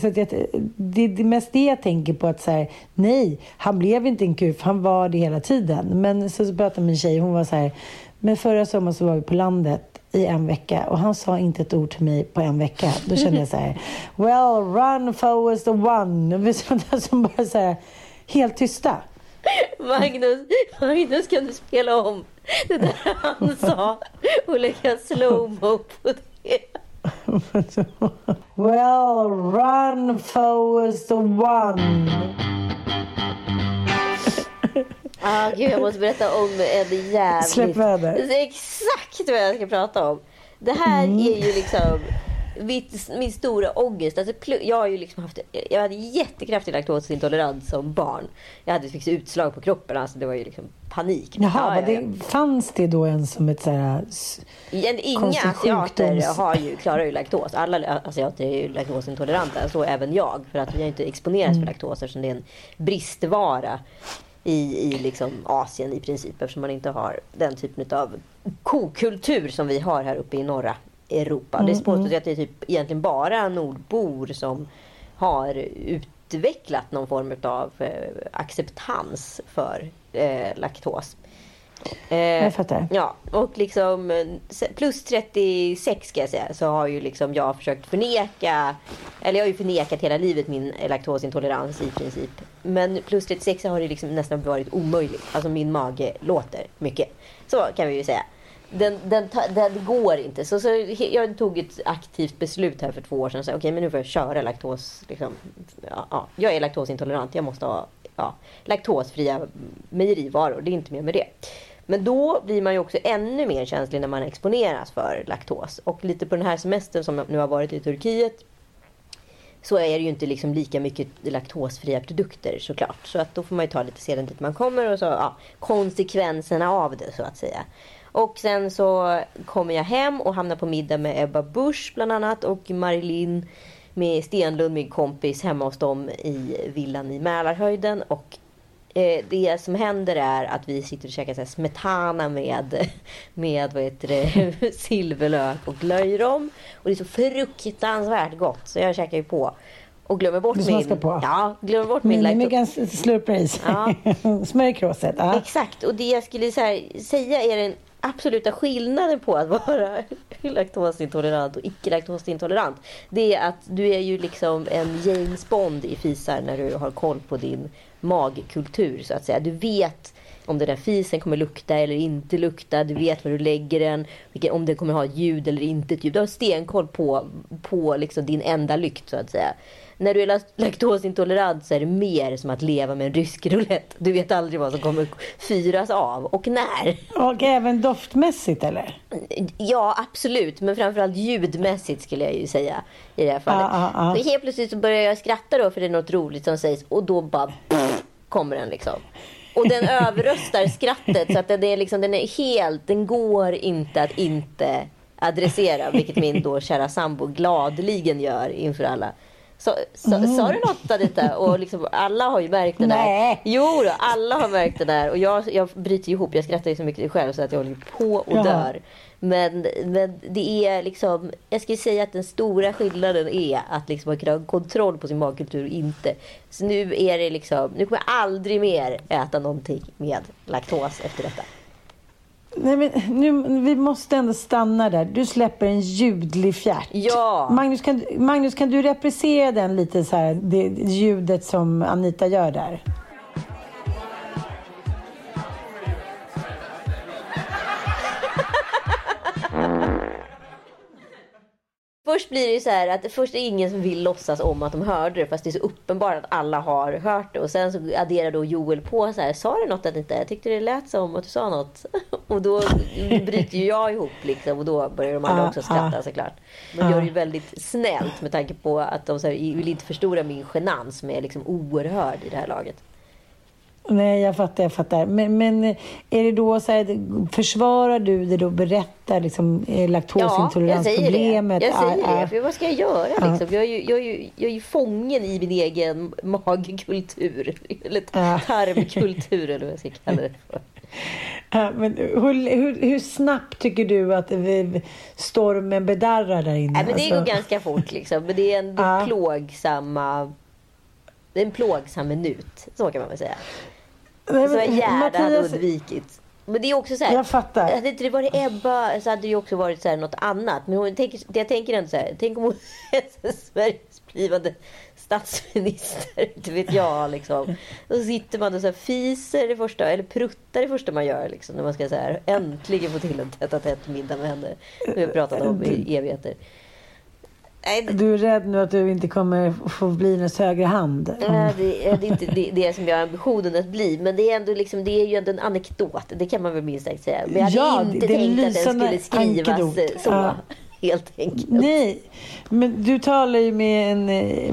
Så att jag, det, är mest det jag tänker på. att så här, Nej, han blev inte en kuf, han var det hela tiden. Men så, pratade en tjej, hon var så här, men förra sommaren så var vi på landet i en vecka och han sa inte ett ord till mig på en vecka. Då kände jag så här, [laughs] well, run the one. Sånt där som bara så här, helt tysta. Magnus, Magnus kan du spela om det där han sa och lägga slowmo på det? [laughs] Well, run forward the one. [laughs] Ah, gud, jag måste berätta om en jävligt... Släpp väder. Exakt vad jag ska prata om. Det här Mm. är ju liksom mitt, min stora ångest. Alltså, jag har ju liksom haft jag hade jättekraftig laktosintolerans som barn. Jag hade liksom utslag på kroppen. Alltså, det var ju liksom panik. Jaha, Ja, ja, det, fanns det då en som ett så här... inga asiater har ju, klarar ju laktos. Alla asiater är ju laktosintoleranta. Så även jag. För att vi har inte exponerats Mm. för laktos eftersom det är en bristvara i, i liksom Asien i princip. Eftersom man inte har den typen av kokultur som vi har här uppe i norra Europa. Mm, Det påstås ju att det är typ egentligen bara nordbor som har utvecklat någon form av eh, acceptans för eh, laktos. Eh, Jag fattar. Ja, och liksom eh, plus 36 ska jag säga så har ju liksom jag försökt förneka eller jag har ju förnekat hela livet min laktosintolerans i princip. Men plus 36 har det liksom nästan varit omöjligt. Alltså min mage låter mycket. Så kan vi ju säga. Den, den, den går inte. Så, så jag tog ett aktivt beslut här för två år sedan. Okej, Okej, men nu får jag köra laktos. Liksom, ja, ja, jag är laktosintolerant. Jag måste ha ja, laktosfria mejerivaror. Det är inte mer med det. Men då blir man ju också ännu mer känslig när man exponeras för laktos. Och lite på den här semestern som jag nu har varit i Turkiet så är det ju inte liksom lika mycket laktosfria produkter såklart. Så att då får man ju ta lite sedan dit man kommer och så ja, konsekvenserna av det så att säga. Och sen så kommer jag hem och hamnar på middag med Ebba Busch bland annat och Marilyn med Stenlund, min kompis, hemma hos dem i villan i Mälarhöjden. Och eh, det som händer är att vi sitter och käkar så här smetana med, [laughs] med vad heter det, [laughs] silverlök och löjrom. Och det är så fruktansvärt gott så jag käkar ju på. Och glömmer bort min... på. Ja, glömmer bort min Minimigans slurpris. Ja. [laughs] Smörj kråset. Ja. Exakt, och det jag skulle så säga är den absoluta skillnaden på att vara [laughs] laktosintolerant och icke laktosintolerant. Det är att du är ju liksom en James Bond i fisar när du har koll på din magkultur så att säga. Du vet om den där fisen kommer lukta eller inte lukta. Du vet var du lägger den. Om den kommer ha ett ljud eller inte ett ljud. Du har stenkoll på, på liksom din enda lykt så att säga. När du är lak- laktosintolerant så är det mer som att leva med en rysk roulette. Du vet aldrig vad som kommer fyras av och när. Och även doftmässigt eller? Ja, absolut. Men framförallt ljudmässigt skulle jag ju säga i det här fallet. Ja, ja, ja. Så helt plötsligt så börjar jag skratta då för det är något roligt som sägs och då bara pff, [laughs] kommer den liksom. Och den [laughs] överröstar skrattet så att den är, liksom, den är helt, den går inte att inte adressera. Vilket min då kära sambo gladeligen gör inför alla. Så, så, Sa du något Anita? Och liksom, alla har ju märkt det där. Nej. Jo då, alla har märkt det där. Och jag, jag bryter ihop. Jag skrattar ju så mycket själv så att jag håller på och dör. Men, men det är liksom, jag skulle säga att den stora skillnaden är att liksom man kan ha kontroll på sin magkultur och inte. Så nu är det liksom, nu kommer jag aldrig mer äta någonting med laktos efter detta. Nej, men nu, vi måste ändå stanna där. Du släpper en ljudlig fjärt. Ja. Magnus, kan, Magnus, kan du reprisera den lite så här, det ljudet som Anita gör där? Först blir det ju så här att först är det ingen som vill låtsas om att de hörde det fast det är så uppenbart att alla har hört det. Och sen så adderar då Joel på så här, sa du något eller inte? Jag tyckte det lät som att du sa något. [laughs] Och då bryter ju jag ihop liksom och då börjar de andra också skratta såklart. Man gör det ju väldigt snällt med tanke på att de så här, vill inte förstora min genans som är liksom oerhörd i det här laget. Nej, jag fattar, jag fattar. Men, men är det då så här, försvarar du det då, berättar liksom eh, laktosintoleransproblemet? Ja, jag säger det. Jag säger det, för vad ska jag göra liksom? Jag är ju, jag är ju, jag är ju fången i min egen magkultur. Eller tarmkultur eller vad jag ska kalla det för. [laughs] Ja, men hur, hur, hur, snabbt tycker du att stormen bedarrar där inne? Nej, men det alltså? går ganska fort liksom. Men det är ändå ja. plågsamma... En plågsam minut, så kan man väl säga. Nej, som jag gärna hade undvikit. Men det är också så här, Jag fattar. Hade inte det varit Ebba så hade det ju också varit så här något annat. Men hon tänker, jag tänker ändå så här. Tänk om hon [laughs] är Sveriges blivande statsminister. [laughs] Inte vet jag liksom. Och så sitter man och så här fiser det första, eller pruttar det första man gör. Liksom, när man ska så här, äntligen få till en tätt tätt middag med henne. Vi har pratat om i evigheter. Du är rädd nu att du inte kommer få bli hennes högra hand? Mm. det, är inte det, det som jag har ambitionen att bli. Men det är, ändå liksom, det är ju ändå en anekdot. Det kan man väl minst sagt säga. Men jag hade ja, inte tänkt att den skulle skrivas ankedot. så. Ja helt enkelt. Nej, men du talar ju med en...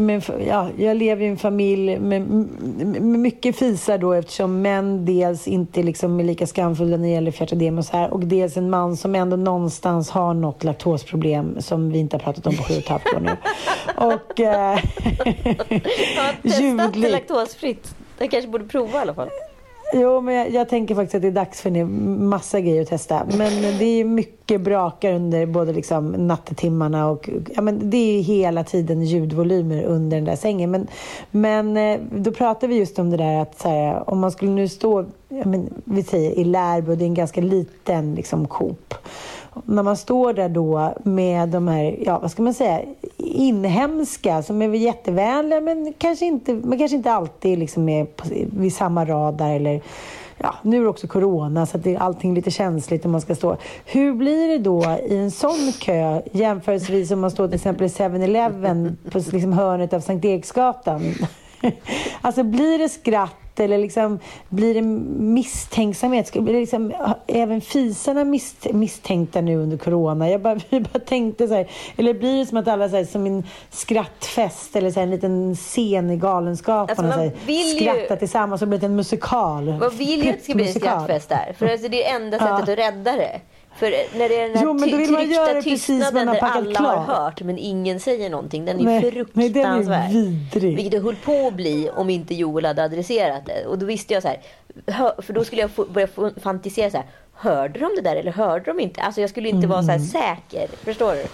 Med, ja, jag lever i en familj med, med mycket fisar då eftersom män dels inte liksom är lika skamfulla när det gäller fjärtedem och så här och dels en man som ändå någonstans har något laktosproblem som vi inte har pratat om på sju och ett halvt år nu. och... Eh, [laughs] har testat det laktosfritt. Jag kanske borde prova i alla fall. Jo, men jag, jag, tänker faktiskt att det är dags för en massa grejer att testa. Men det är mycket brakar under både liksom nattetimmarna och ja, men det är hela tiden ljudvolymer under den där sängen. Men, men eh, då pratar vi just om det där att här, om man skulle nu stå, ja, men, vi säger i Lärbo, det är en ganska liten liksom, Coop när man står där då med de här, ja vad ska man säga, inhemska som är väl jättevänliga men kanske inte, men kanske inte alltid liksom är på, vid samma radar eller ja, nu är det också corona så att det, allting är lite känsligt om man ska stå. Hur blir det då i en sån kö jämförelsevis om man står till exempel i 7-Eleven på liksom hörnet av Sankt Eriksgatan? [laughs] alltså blir det skratt eller liksom, blir det misstänksamhet? Blir det liksom, även fisarna misst, misstänkta nu under corona? Jag bara, [laughs] jag bara tänkte så här, eller blir det som att alla så här, som en skrattfest eller så här, en liten scen i Galenskaparna alltså, skrattar ju... tillsammans och blir det en musikal? Man vill ju att det ska bli en skrattfest där, för alltså, det är enda sättet ja. att rädda det. För när det är den här jo, men då vill man göra tystnaden där alla klar. har hört men ingen säger någonting. Den är nej, fruktansvärd. Nej, den är vidrig. Vilket det höll på att bli om inte Joel hade adresserat det. Och då visste jag så här. För då skulle jag börja fantisera så här. Hörde de det där eller hörde de inte? Alltså jag skulle inte mm. vara så säker. Förstår du?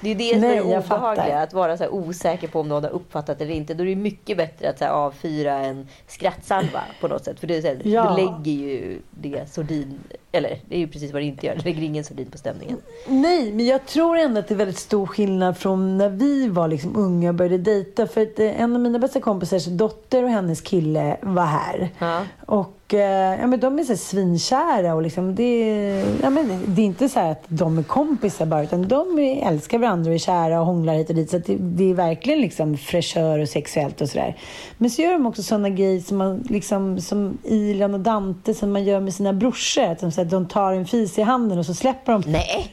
Det är det som Nej, är obehagliga. Att vara så osäker på om någon har uppfattat det eller inte. Då är det mycket bättre att så här, avfyra en skrattsalva på något sätt. För det är så här, ja. du lägger ju det sordin... Eller det är ju precis vad det inte gör. Det lägger ingen sordin på stämningen. Nej, men jag tror ändå att det är väldigt stor skillnad från när vi var liksom unga och började dejta. För att eh, en av mina bästa kompisars dotter och hennes kille var här. Ja. Och Eh, ja, men de är så svinkära och liksom det, ja, men det är inte så att de är kompisar bara utan de älskar varandra och är kära och hånglar hit och dit. Så det, det, är verkligen liksom fräschör och sexuellt och sådär. Men så gör de också sådana grejer som, man, liksom, som Ilan och Dante som man gör med sina brorsor. Att de, så här, de tar en fis i handen och så släpper de. Nej!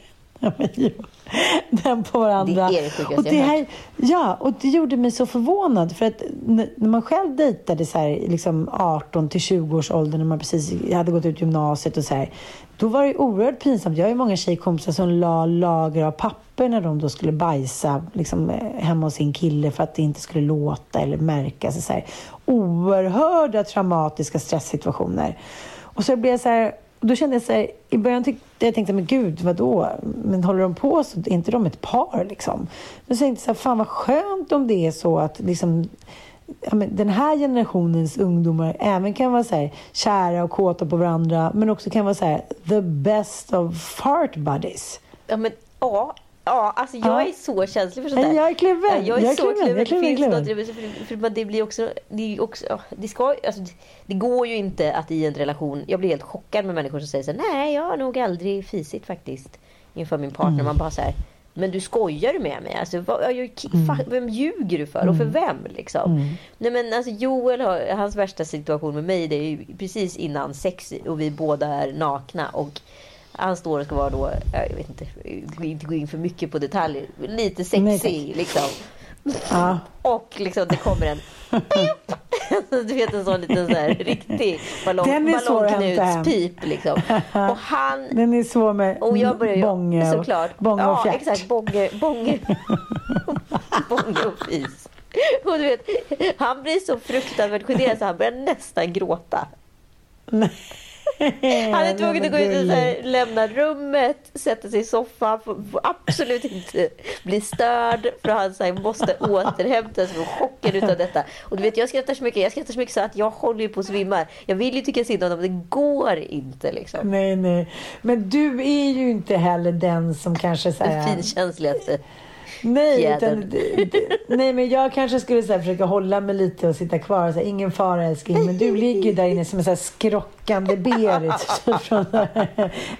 [laughs] Den på varandra. Det är det sjukaste och det här, Ja, och det gjorde mig så förvånad. För att när man själv dejtade så här, liksom 18 till 20 års ålder när man precis hade gått ut gymnasiet och så här, då var det oerhört pinsamt. Jag har ju många tjejkompisar som la lager av papper när de då skulle bajsa liksom, hemma hos sin kille för att det inte skulle låta eller märkas. Så här. Oerhörda traumatiska stresssituationer. Och så blev jag så här, då kände jag så här, i början tyckte jag tänkte, men gud, vadå? Men håller de på så är inte de ett par liksom? Men så tänkte jag så här, fan vad skönt om det är så att liksom, ja, men den här generationens ungdomar även kan vara så här, kära och kåta på varandra, men också kan vara så här, the best of fart buddies. Ja, men ja, Ja, alltså jag ja. är så känslig för sånt där. Jag är kluven. Ja, jag är, jag är så kluven. kluven. Det finns kluven. något, för, för det blir också, det, också, det, ska, alltså, det går ju inte att i en relation, jag blir helt chockad med människor som säger så här, nej jag har nog aldrig fisit faktiskt inför min partner. Mm. Man bara så här, men du skojar med mig? Alltså, vad, jag, fan, vem ljuger du för? Och för vem? Liksom? Nej, men alltså, Joel, har, hans värsta situation med mig det är ju precis innan sex och vi båda är nakna. Och han står och ska vara då, jag vet inte, inte gå in för mycket på detaljer, lite Nej, sexig liksom. Ja. Och liksom det kommer en. [laughs] Du vet en sån liten så här riktig ballong, ballongknutspip liksom. [laughs] Och han Den är svår med och jag börjar ju bånge såklart. bånge och ja, fjärt. exakt. Bånge, bånge, [laughs] bånge och fis. Och du vet, han blir så fruktansvärt generad så han börjar nästan gråta. [laughs] Han är tvungen att gå ut och här, lämna rummet, sätta sig i soffan, får, får absolut inte bli störd för han här, måste återhämta sig från chocken utav detta. Och du vet, jag skrattar så mycket, jag skrattar så mycket så att jag håller ju på att svimma. Jag vill ju tycka synd om dem, men det går inte liksom. Nej, nej. Men du är ju inte heller den som kanske så Den finkänsligaste. Nej, utan, nej, men jag kanske skulle så här, försöka hålla mig lite och sitta kvar. Så här, ingen fara älskling. Men du ligger ju där inne som en så här skrockande Berit [laughs] från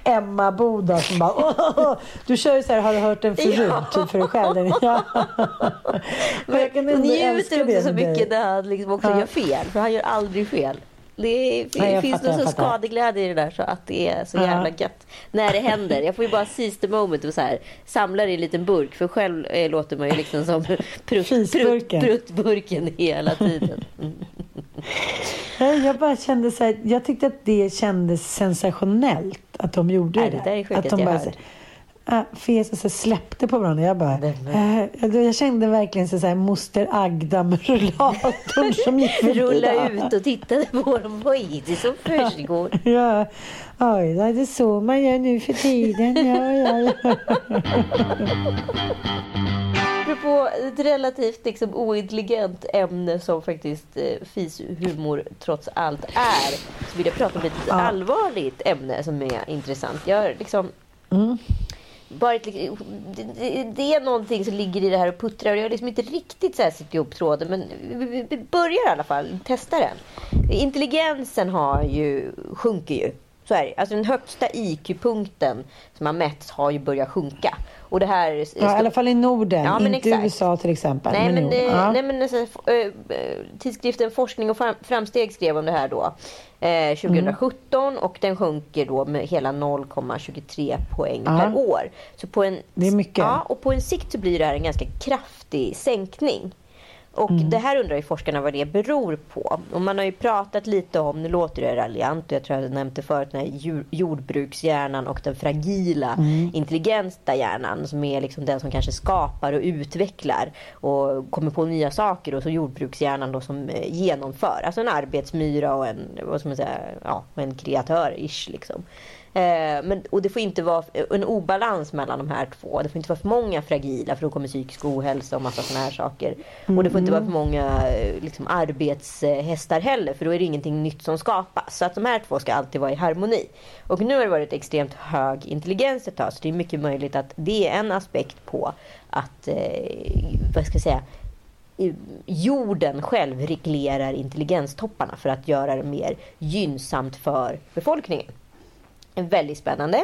Emma Boda som bara åh, åh. Du kör ju så här, har du hört den förut? Ja. Typ för dig själv. Ja. [laughs] Men jag kan njuter det också så mycket när han liksom också Ja. gör fel. För han gör aldrig fel. Det Nej, jag finns fattar, någon jag så fattar. skadeglädje i det där så att det är så Ja. jävla gött. När det händer. Jag får ju bara seize the moment och så här, samla det i en liten burk. För själv eh, låter man ju liksom som [laughs] prutt, Fisburken. pruttburken hela tiden. [laughs] Mm. Jag bara kände så här, jag tyckte att det kändes sensationellt att de gjorde Nej, det. det där är att de jag bara hört. Äh, fes och så släppte på varandra. Jag bara, äh, jag kände verkligen så, så här, moster Agda med rullatorn [laughs] som gick förbi Rulla ut och tittade på dem. Vad är det som försiggår? Ja, oj, det är så man gör nu för tiden. Ja, ja, ja. [laughs] Apropå ett relativt liksom, ointelligent ämne som faktiskt eh, fishumor trots allt är. Så vill jag prata om ett Ja. allvarligt ämne som är intressant. Jag liksom varit, liksom- det, det, det är någonting som ligger i det här och puttrar och jag har liksom inte riktigt så här satt ihop tråden men vi, vi, vi börjar i alla fall testa den. Intelligensen har ju, sjunker ju. Så är det. Alltså den högsta IQ-punkten som har mätts har ju börjat sjunka. Och det här ja, I alla fall i Norden, Ja, men inte exakt. USA till exempel. Nej, men, Norden. eh, ja. nej, men alltså, tidskriften Forskning och fram- framsteg skrev om det här då. Eh, 2017 och den sjunker då med hela 0,23 poäng Ja. per år. Så på en, Det är mycket. Ja, och på en sikt så blir det här en ganska kraftig sänkning. Och Mm. det här undrar ju forskarna vad det beror på. Och man har ju pratat lite om, nu låter det raljant och jag tror jag nämnde förut den här jordbrukshjärnan och den fragila Mm. intelligenta hjärnan som är liksom den som kanske skapar och utvecklar och kommer på nya saker och så jordbrukshjärnan då som eh, genomför. Alltså en arbetsmyra och en, vad ska man säga, ja, en kreatör-ish liksom. Eh, men, och det får inte vara en obalans mellan de här två. Det får inte vara för många fragila för då kommer psykisk ohälsa och massa sådana här saker. Och det får inte vara för många eh, liksom, arbetshästar heller för då är det ingenting nytt som skapas. Så att de här två ska alltid vara i harmoni. Och nu har det varit extremt hög intelligens ett tag så det är mycket möjligt att det är en aspekt på att, eh, vad ska jag säga, eh, jorden själv reglerar intelligenstopparna för att göra det mer gynnsamt för befolkningen. Väldigt spännande.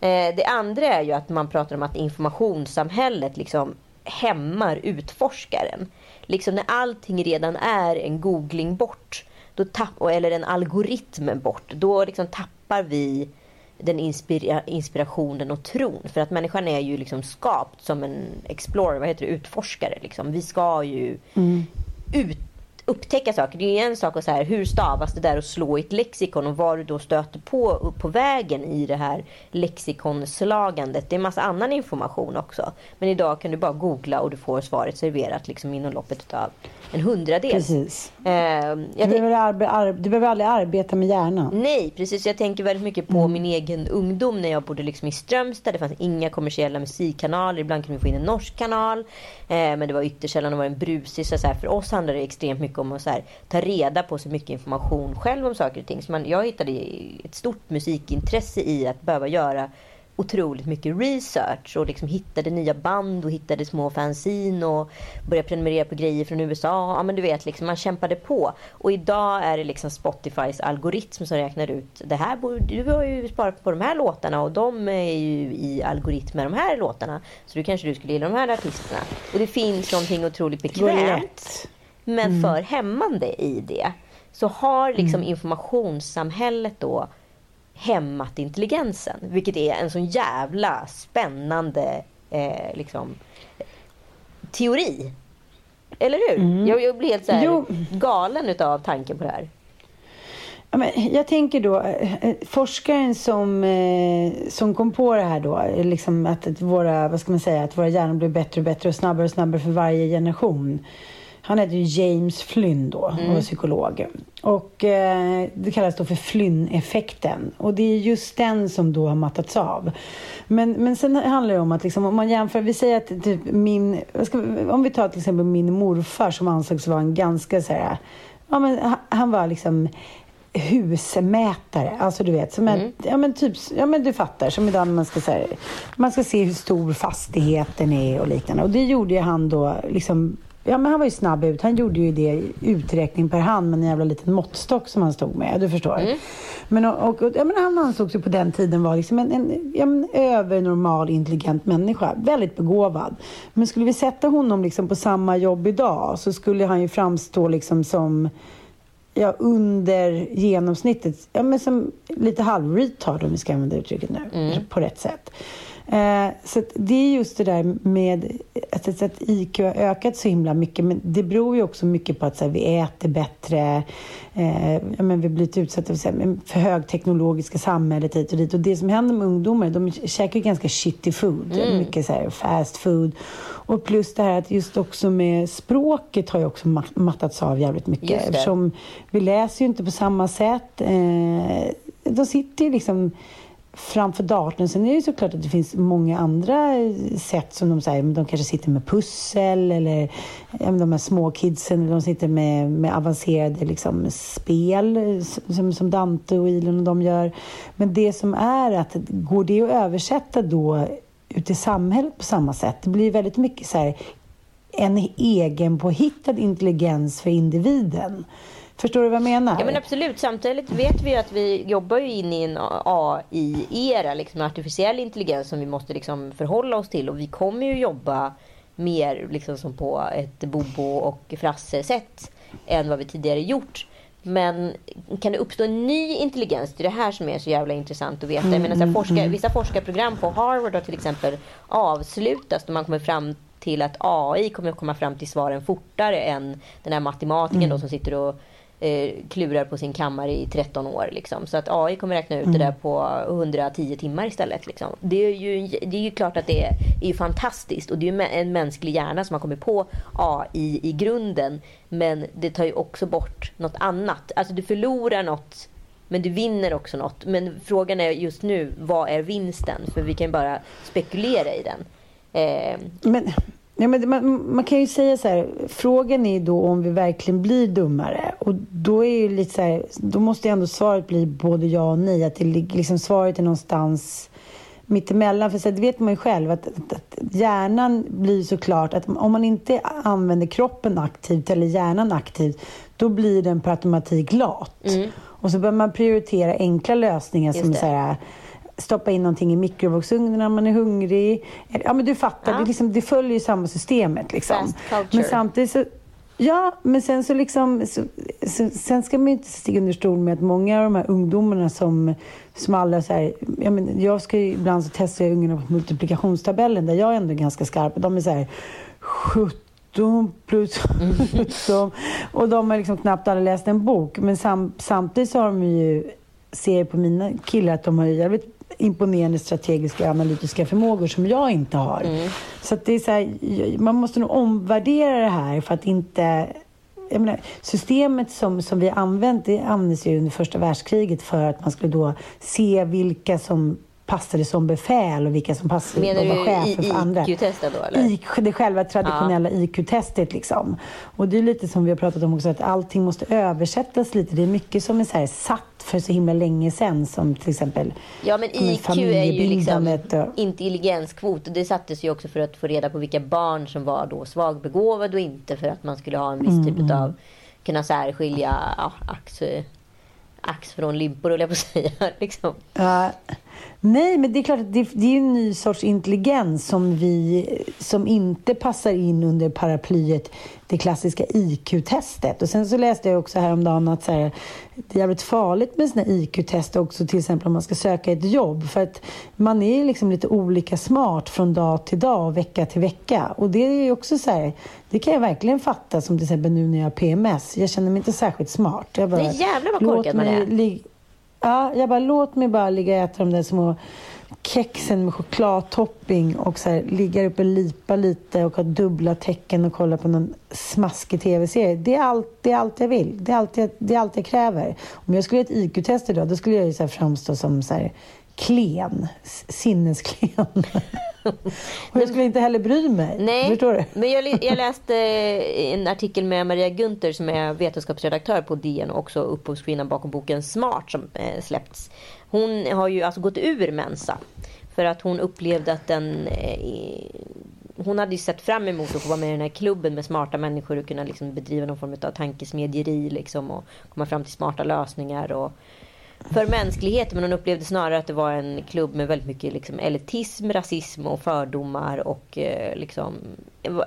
Eh, Det andra är ju att man pratar om att informationssamhället liksom hämmar utforskaren. Liksom när allting redan är en googling bort, då tapp, eller en algoritm bort, då liksom tappar vi den inspira, inspirationen och tron. För att människan är ju liksom skapt som en explorer, vad heter det, utforskare. Liksom. Vi ska ju ut, upptäcka saker. Det är ju en sak att så här, hur stavas det där och slå i ett lexikon och vad du då stöter på upp på vägen i det här lexikonslagandet. Det är en massa annan information också. Men idag kan du bara googla och du får svaret serverat liksom inom loppet av en hundradel. Precis. Eh, Du behöver, du behöver aldrig arbeta med hjärnan. Nej, precis. Jag tänker väldigt mycket på min egen ungdom när jag bodde liksom i Strömstad. Det fanns inga kommersiella musikkanaler. Ibland kunde vi få in en norsk kanal. Eh, men det var ytterst sällan det var en brusig. Så så här, för oss handlade det extremt mycket om att här, ta reda på så mycket information själv om saker och ting. Så man, jag hittade ett stort musikintresse i att behöva göra otroligt mycket research och liksom hittade nya band och hittade små fanzine och började prenumerera på grejer från USA. Ja men du vet, liksom, man kämpade på. Och idag är det liksom Spotifys algoritm som räknar ut det här. Du har ju sparat på de här låtarna och de är ju i algoritm med de här låtarna. Så då kanske du skulle gilla de här artisterna. Och det finns någonting otroligt bekvämt men mm. för hämmande i det. Så har liksom mm. informationssamhället då hämmat intelligensen. Vilket är en sån jävla spännande eh, liksom, teori. Eller hur? Mm. Jag, jag, blir helt så här galen av tanken på det här. Ja, men jag tänker då, eh, eh, forskaren som, eh, som kom på det här då, liksom att våra, vad ska man säga, att våra hjärnor blir bättre och bättre och snabbare och snabbare för varje generation. Han heter ju James Flynn då och mm. var psykolog. Och eh, det kallas då för Flynn-effekten. Och det är just den som då har mattats av. Men, men sen handlar det om att liksom, om man jämför, vi säger att typ min, ska, om vi tar till exempel min morfar som ansågs vara en ganska så här, ja men han var liksom husmätare. Alltså du vet, som en, mm. ja men typ, ja men du fattar, som idag man ska säga, man ska se hur stor fastigheten är och liknande. Och det gjorde ju han då liksom Ja, men han var ju snabb ut. Han gjorde ju det uträkning per hand med en jävla liten måttstock som han stod med. Du förstår. Mm. Men, och, och, ja, men han ansågs ju på den tiden vara liksom en, en, en övernormal intelligent människa. Väldigt begåvad. Men skulle vi sätta honom liksom på samma jobb idag så skulle han ju framstå liksom som ja, under genomsnittet. Ja, men som lite halv-retard om vi ska använda uttrycket nu. Mm. På rätt sätt. Eh, så det är just det där med att, att IQ har ökat så himla mycket. Men det beror ju också mycket på att här, vi äter bättre. Eh, men vi blir lite utsatta för, för högteknologiska samhället hit och dit. Och det som händer med ungdomar, de käkar ju ganska shitty food. Mm. Mycket så här, fast food. Och plus det här att just också med språket har ju också mattats av jävligt mycket. Eftersom vi läser ju inte på samma sätt. Eh, de sitter ju liksom framför datorn. Sen är det ju såklart att det finns många andra eh, sätt som de säger, de kanske sitter med pussel eller de här små kidsen, de sitter med, med avancerade liksom, spel eh, som, som Dante och Ilon och de gör. Men det som är att, går det att översätta då ut i samhället på samma sätt? Det blir väldigt mycket så här, en egen påhittad intelligens för individen. Förstår du vad jag menar? Ja men absolut. Samtidigt vet vi att vi jobbar ju in i en AI-era, liksom artificiell intelligens som vi måste liksom förhålla oss till. Och vi kommer ju jobba mer liksom som på ett Bobo och Frasse-sätt än vad vi tidigare gjort. Men kan det uppstå en ny intelligens? Det är det här som är så jävla intressant att veta. Mm, jag menar, så mm, forskar, mm. Vissa forskarprogram på Harvard har till exempel avslutats då man kommer fram till att AI kommer att komma fram till svaren fortare än den här matematikern mm. då som sitter och eh, klurar på sin kammare i 13 år. Liksom. Så att AI kommer räkna ut mm. det där på 110 timmar istället. Liksom. Det, är ju, det är ju klart att det är, är fantastiskt och det är ju en mänsklig hjärna som har kommit på AI i grunden. Men det tar ju också bort något annat. Alltså du förlorar något men du vinner också något. Men frågan är just nu, vad är vinsten? För vi kan bara spekulera i den. Eh, men Ja, men man, man, kan ju säga så här, frågan är då om vi verkligen blir dummare. Och då är ju lite så här, då måste ändå svaret bli både ja och nej. Att det, liksom, svaret är någonstans mittemellan. För så här, det vet man ju själv att, att, att hjärnan blir såklart att om man inte använder kroppen aktivt eller hjärnan aktivt, då blir den per automatik lat. Mm. Och så bör man prioritera enkla lösningar Just som så här, stoppa in någonting i mikrovågsugnen när man är hungrig. Ja, men du fattar, ja. det, liksom, det följer ju samma systemet. Liksom. Men samtidigt så Ja, men sen så liksom... Så, så, sen ska man ju inte stiga under stol med att många av de här ungdomarna som, som alla så här, ja, men jag ska ju, ibland så testar jag ungarna på multiplikationstabellen där jag är ändå ganska skarp. De är så här 17 plus 17 och de har liksom knappt alla läst en bok. Men sam, samtidigt så har de ju, ser på mina killar att de har jävligt imponerande strategiska och analytiska förmågor som jag inte har. Mm. Så det är så här, man måste nog omvärdera det här för att inte Menar, systemet som, som vi använt det användes ju under första världskriget för att man skulle då se vilka som passade som befäl och vilka som passade Menar var du chefer för andra. IQ-testet då eller? Det själva traditionella IQ-testet liksom. Och det är lite som vi har pratat om också, att allting måste översättas lite. Det är mycket som är så här satt för så himla länge sedan, som till exempel Ja men IQ är ju liksom och- intelligenskvot och det sattes ju också för att få reda på vilka barn som var då svagbegåvade och inte för att man skulle ha en viss Mm, typ av kunna särskilja ja, ax, ax från limpor höll jag på att säga. [laughs] Liksom. Ja. Nej, men det är klart att det, det är en ny sorts intelligens som, vi, som inte passar in under paraplyet det klassiska IQ-testet. Och sen så läste jag också häromdagen att så här, det är jävligt farligt med såna IQ-test också, till exempel om man ska söka ett jobb. För att man är liksom lite olika smart från dag till dag och vecka till vecka. Och det är också så här, det kan jag verkligen fatta som till exempel nu när jag har PMS. Jag känner mig inte särskilt smart. Jag bara, Nej, jävlar vad korkad man är. Ja, jag bara låt mig bara ligga och äta de där små kexen med chokladtopping och så här, ligga uppe och lipa lite och ha dubbla tecken och kolla på någon smaskig tv-serie. Det är allt, det är allt jag vill. Det är allt jag, det är allt jag kräver. Om jag skulle göra ett IQ-test idag, då skulle jag ju så här framstå som så här klen, sinnesklen. och jag skulle inte heller bry mig. Nej, Förstår du? men jag, jag läste en artikel med Maria Gunther som är vetenskapsredaktör på DN och också upphovskvinnan bakom boken Smart som eh, släppts. Hon har ju alltså gått ur Mensa för att hon upplevde att den eh, hon hade ju sett fram emot att få vara med i den här klubben med smarta människor och kunna liksom bedriva någon form av tankesmedjeri liksom och komma fram till smarta lösningar och för mänskligheten men hon upplevde snarare att det var en klubb med väldigt mycket liksom elitism, rasism och fördomar och eh, liksom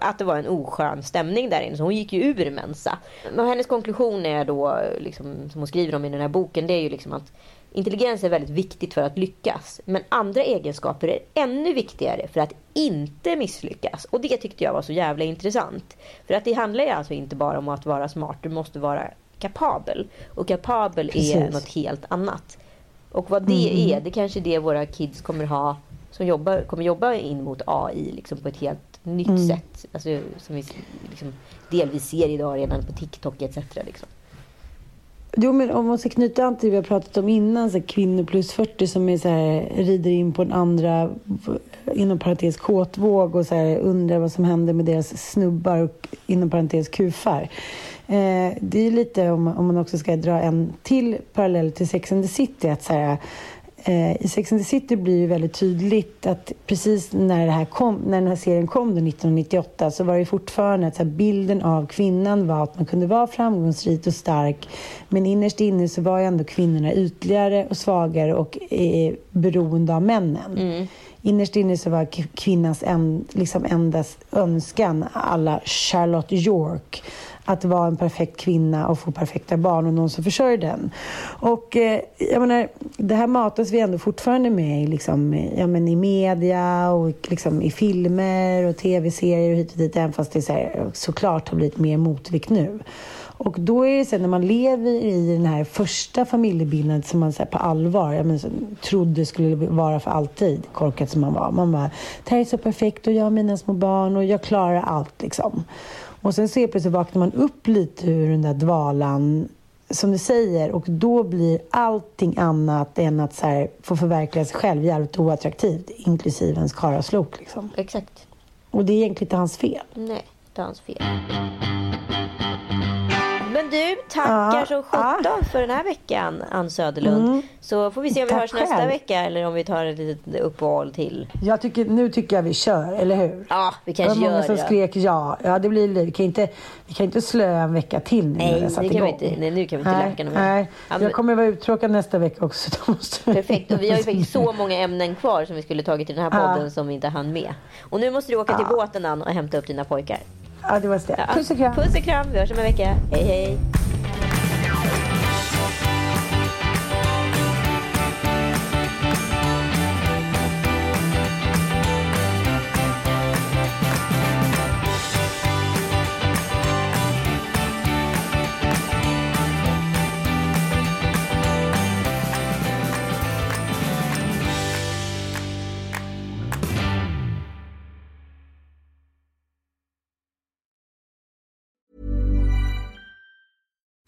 att det var en oskön stämning där inne. Så hon gick ju ur Mensa. Och hennes konklusion är då, liksom, som hon skriver om i den här boken, det är ju liksom att intelligens är väldigt viktigt för att lyckas. Men andra egenskaper är ännu viktigare för att inte misslyckas. Och det tyckte jag var så jävla intressant. För att det handlar ju alltså inte bara om att vara smart, du måste vara kapabel. Och kapabel är Precis. något helt annat. Och vad det är, det kanske är det våra kids kommer ha som jobbar, kommer jobba in mot AI liksom på ett helt nytt sätt. Alltså, som vi liksom delvis ser idag redan på TikTok etc. Liksom. Jo, men om man ska knyta an till det vi har pratat om innan, så kvinnor plus 40 som är så här, rider in på en andra, inom parentes, kåtvåg och så här, undrar vad som händer med deras snubbar och inom parentes kufar. Eh, det är ju lite, om, om man också ska dra en till parallell till Sex and the City, att så här, Eh, I Sex and the City blir det väldigt tydligt att precis när, det här kom, när den här serien kom då 1998 så var det fortfarande att bilden av kvinnan var att man kunde vara framgångsrik och stark men innerst inne så var ju ändå kvinnorna ytligare och svagare och eh, beroende av männen. Innerst inne så var kvinnans en, liksom enda önskan alla Charlotte York att vara en perfekt kvinna och få perfekta barn och någon som försörjer den. Och eh, jag menar, det här matas vi ändå fortfarande med i, liksom, eh, ja, men i media och liksom i filmer och tv-serier och hit och dit, även fast det så här, såklart har blivit mer motvikt nu. Och då är det så här, när man lever i den här första familjebilden som man så här, på allvar jag menar, så, trodde skulle vara för alltid, korkat som man var. Man bara, det här är så perfekt och jag har mina små barn och jag klarar allt liksom. Och sen så helt plötsligt vaknar man upp lite ur den där dvalan som du säger och då blir allting annat än att så här, få förverkliga sig själv jävligt oattraktivt, inklusive ens karaslok liksom. Exakt. Och det är egentligen inte hans fel. Nej, det är hans fel. Men du, tackar Ja, så sjutton för den här veckan, Ann Söderlund. Så får vi se om vi Tack hörs nästa själv. vecka eller om vi tar ett litet uppehåll till. Jag tycker, nu tycker jag vi kör, eller hur? Ja, vi Det var kanske många gör som det. skrek ja. Ja, det blir vi kan inte, vi kan inte slö en vecka till nu när Nej, jag satt det kan vi inte. Nej, nu kan vi inte nej, läka något mer. Nej, Ja, men- jag kommer vara uttråkad nästa vecka också. [laughs] Måste Perfekt. Och vi har ju faktiskt så [laughs] många ämnen kvar som vi skulle tagit i den här podden Ja. som vi inte hann med. Och nu måste du åka till båten Ann och hämta upp dina pojkar. Ja, det var det. Ja. Puss och kram. Puss och kram. Vi hörs om en vecka. Hej hej.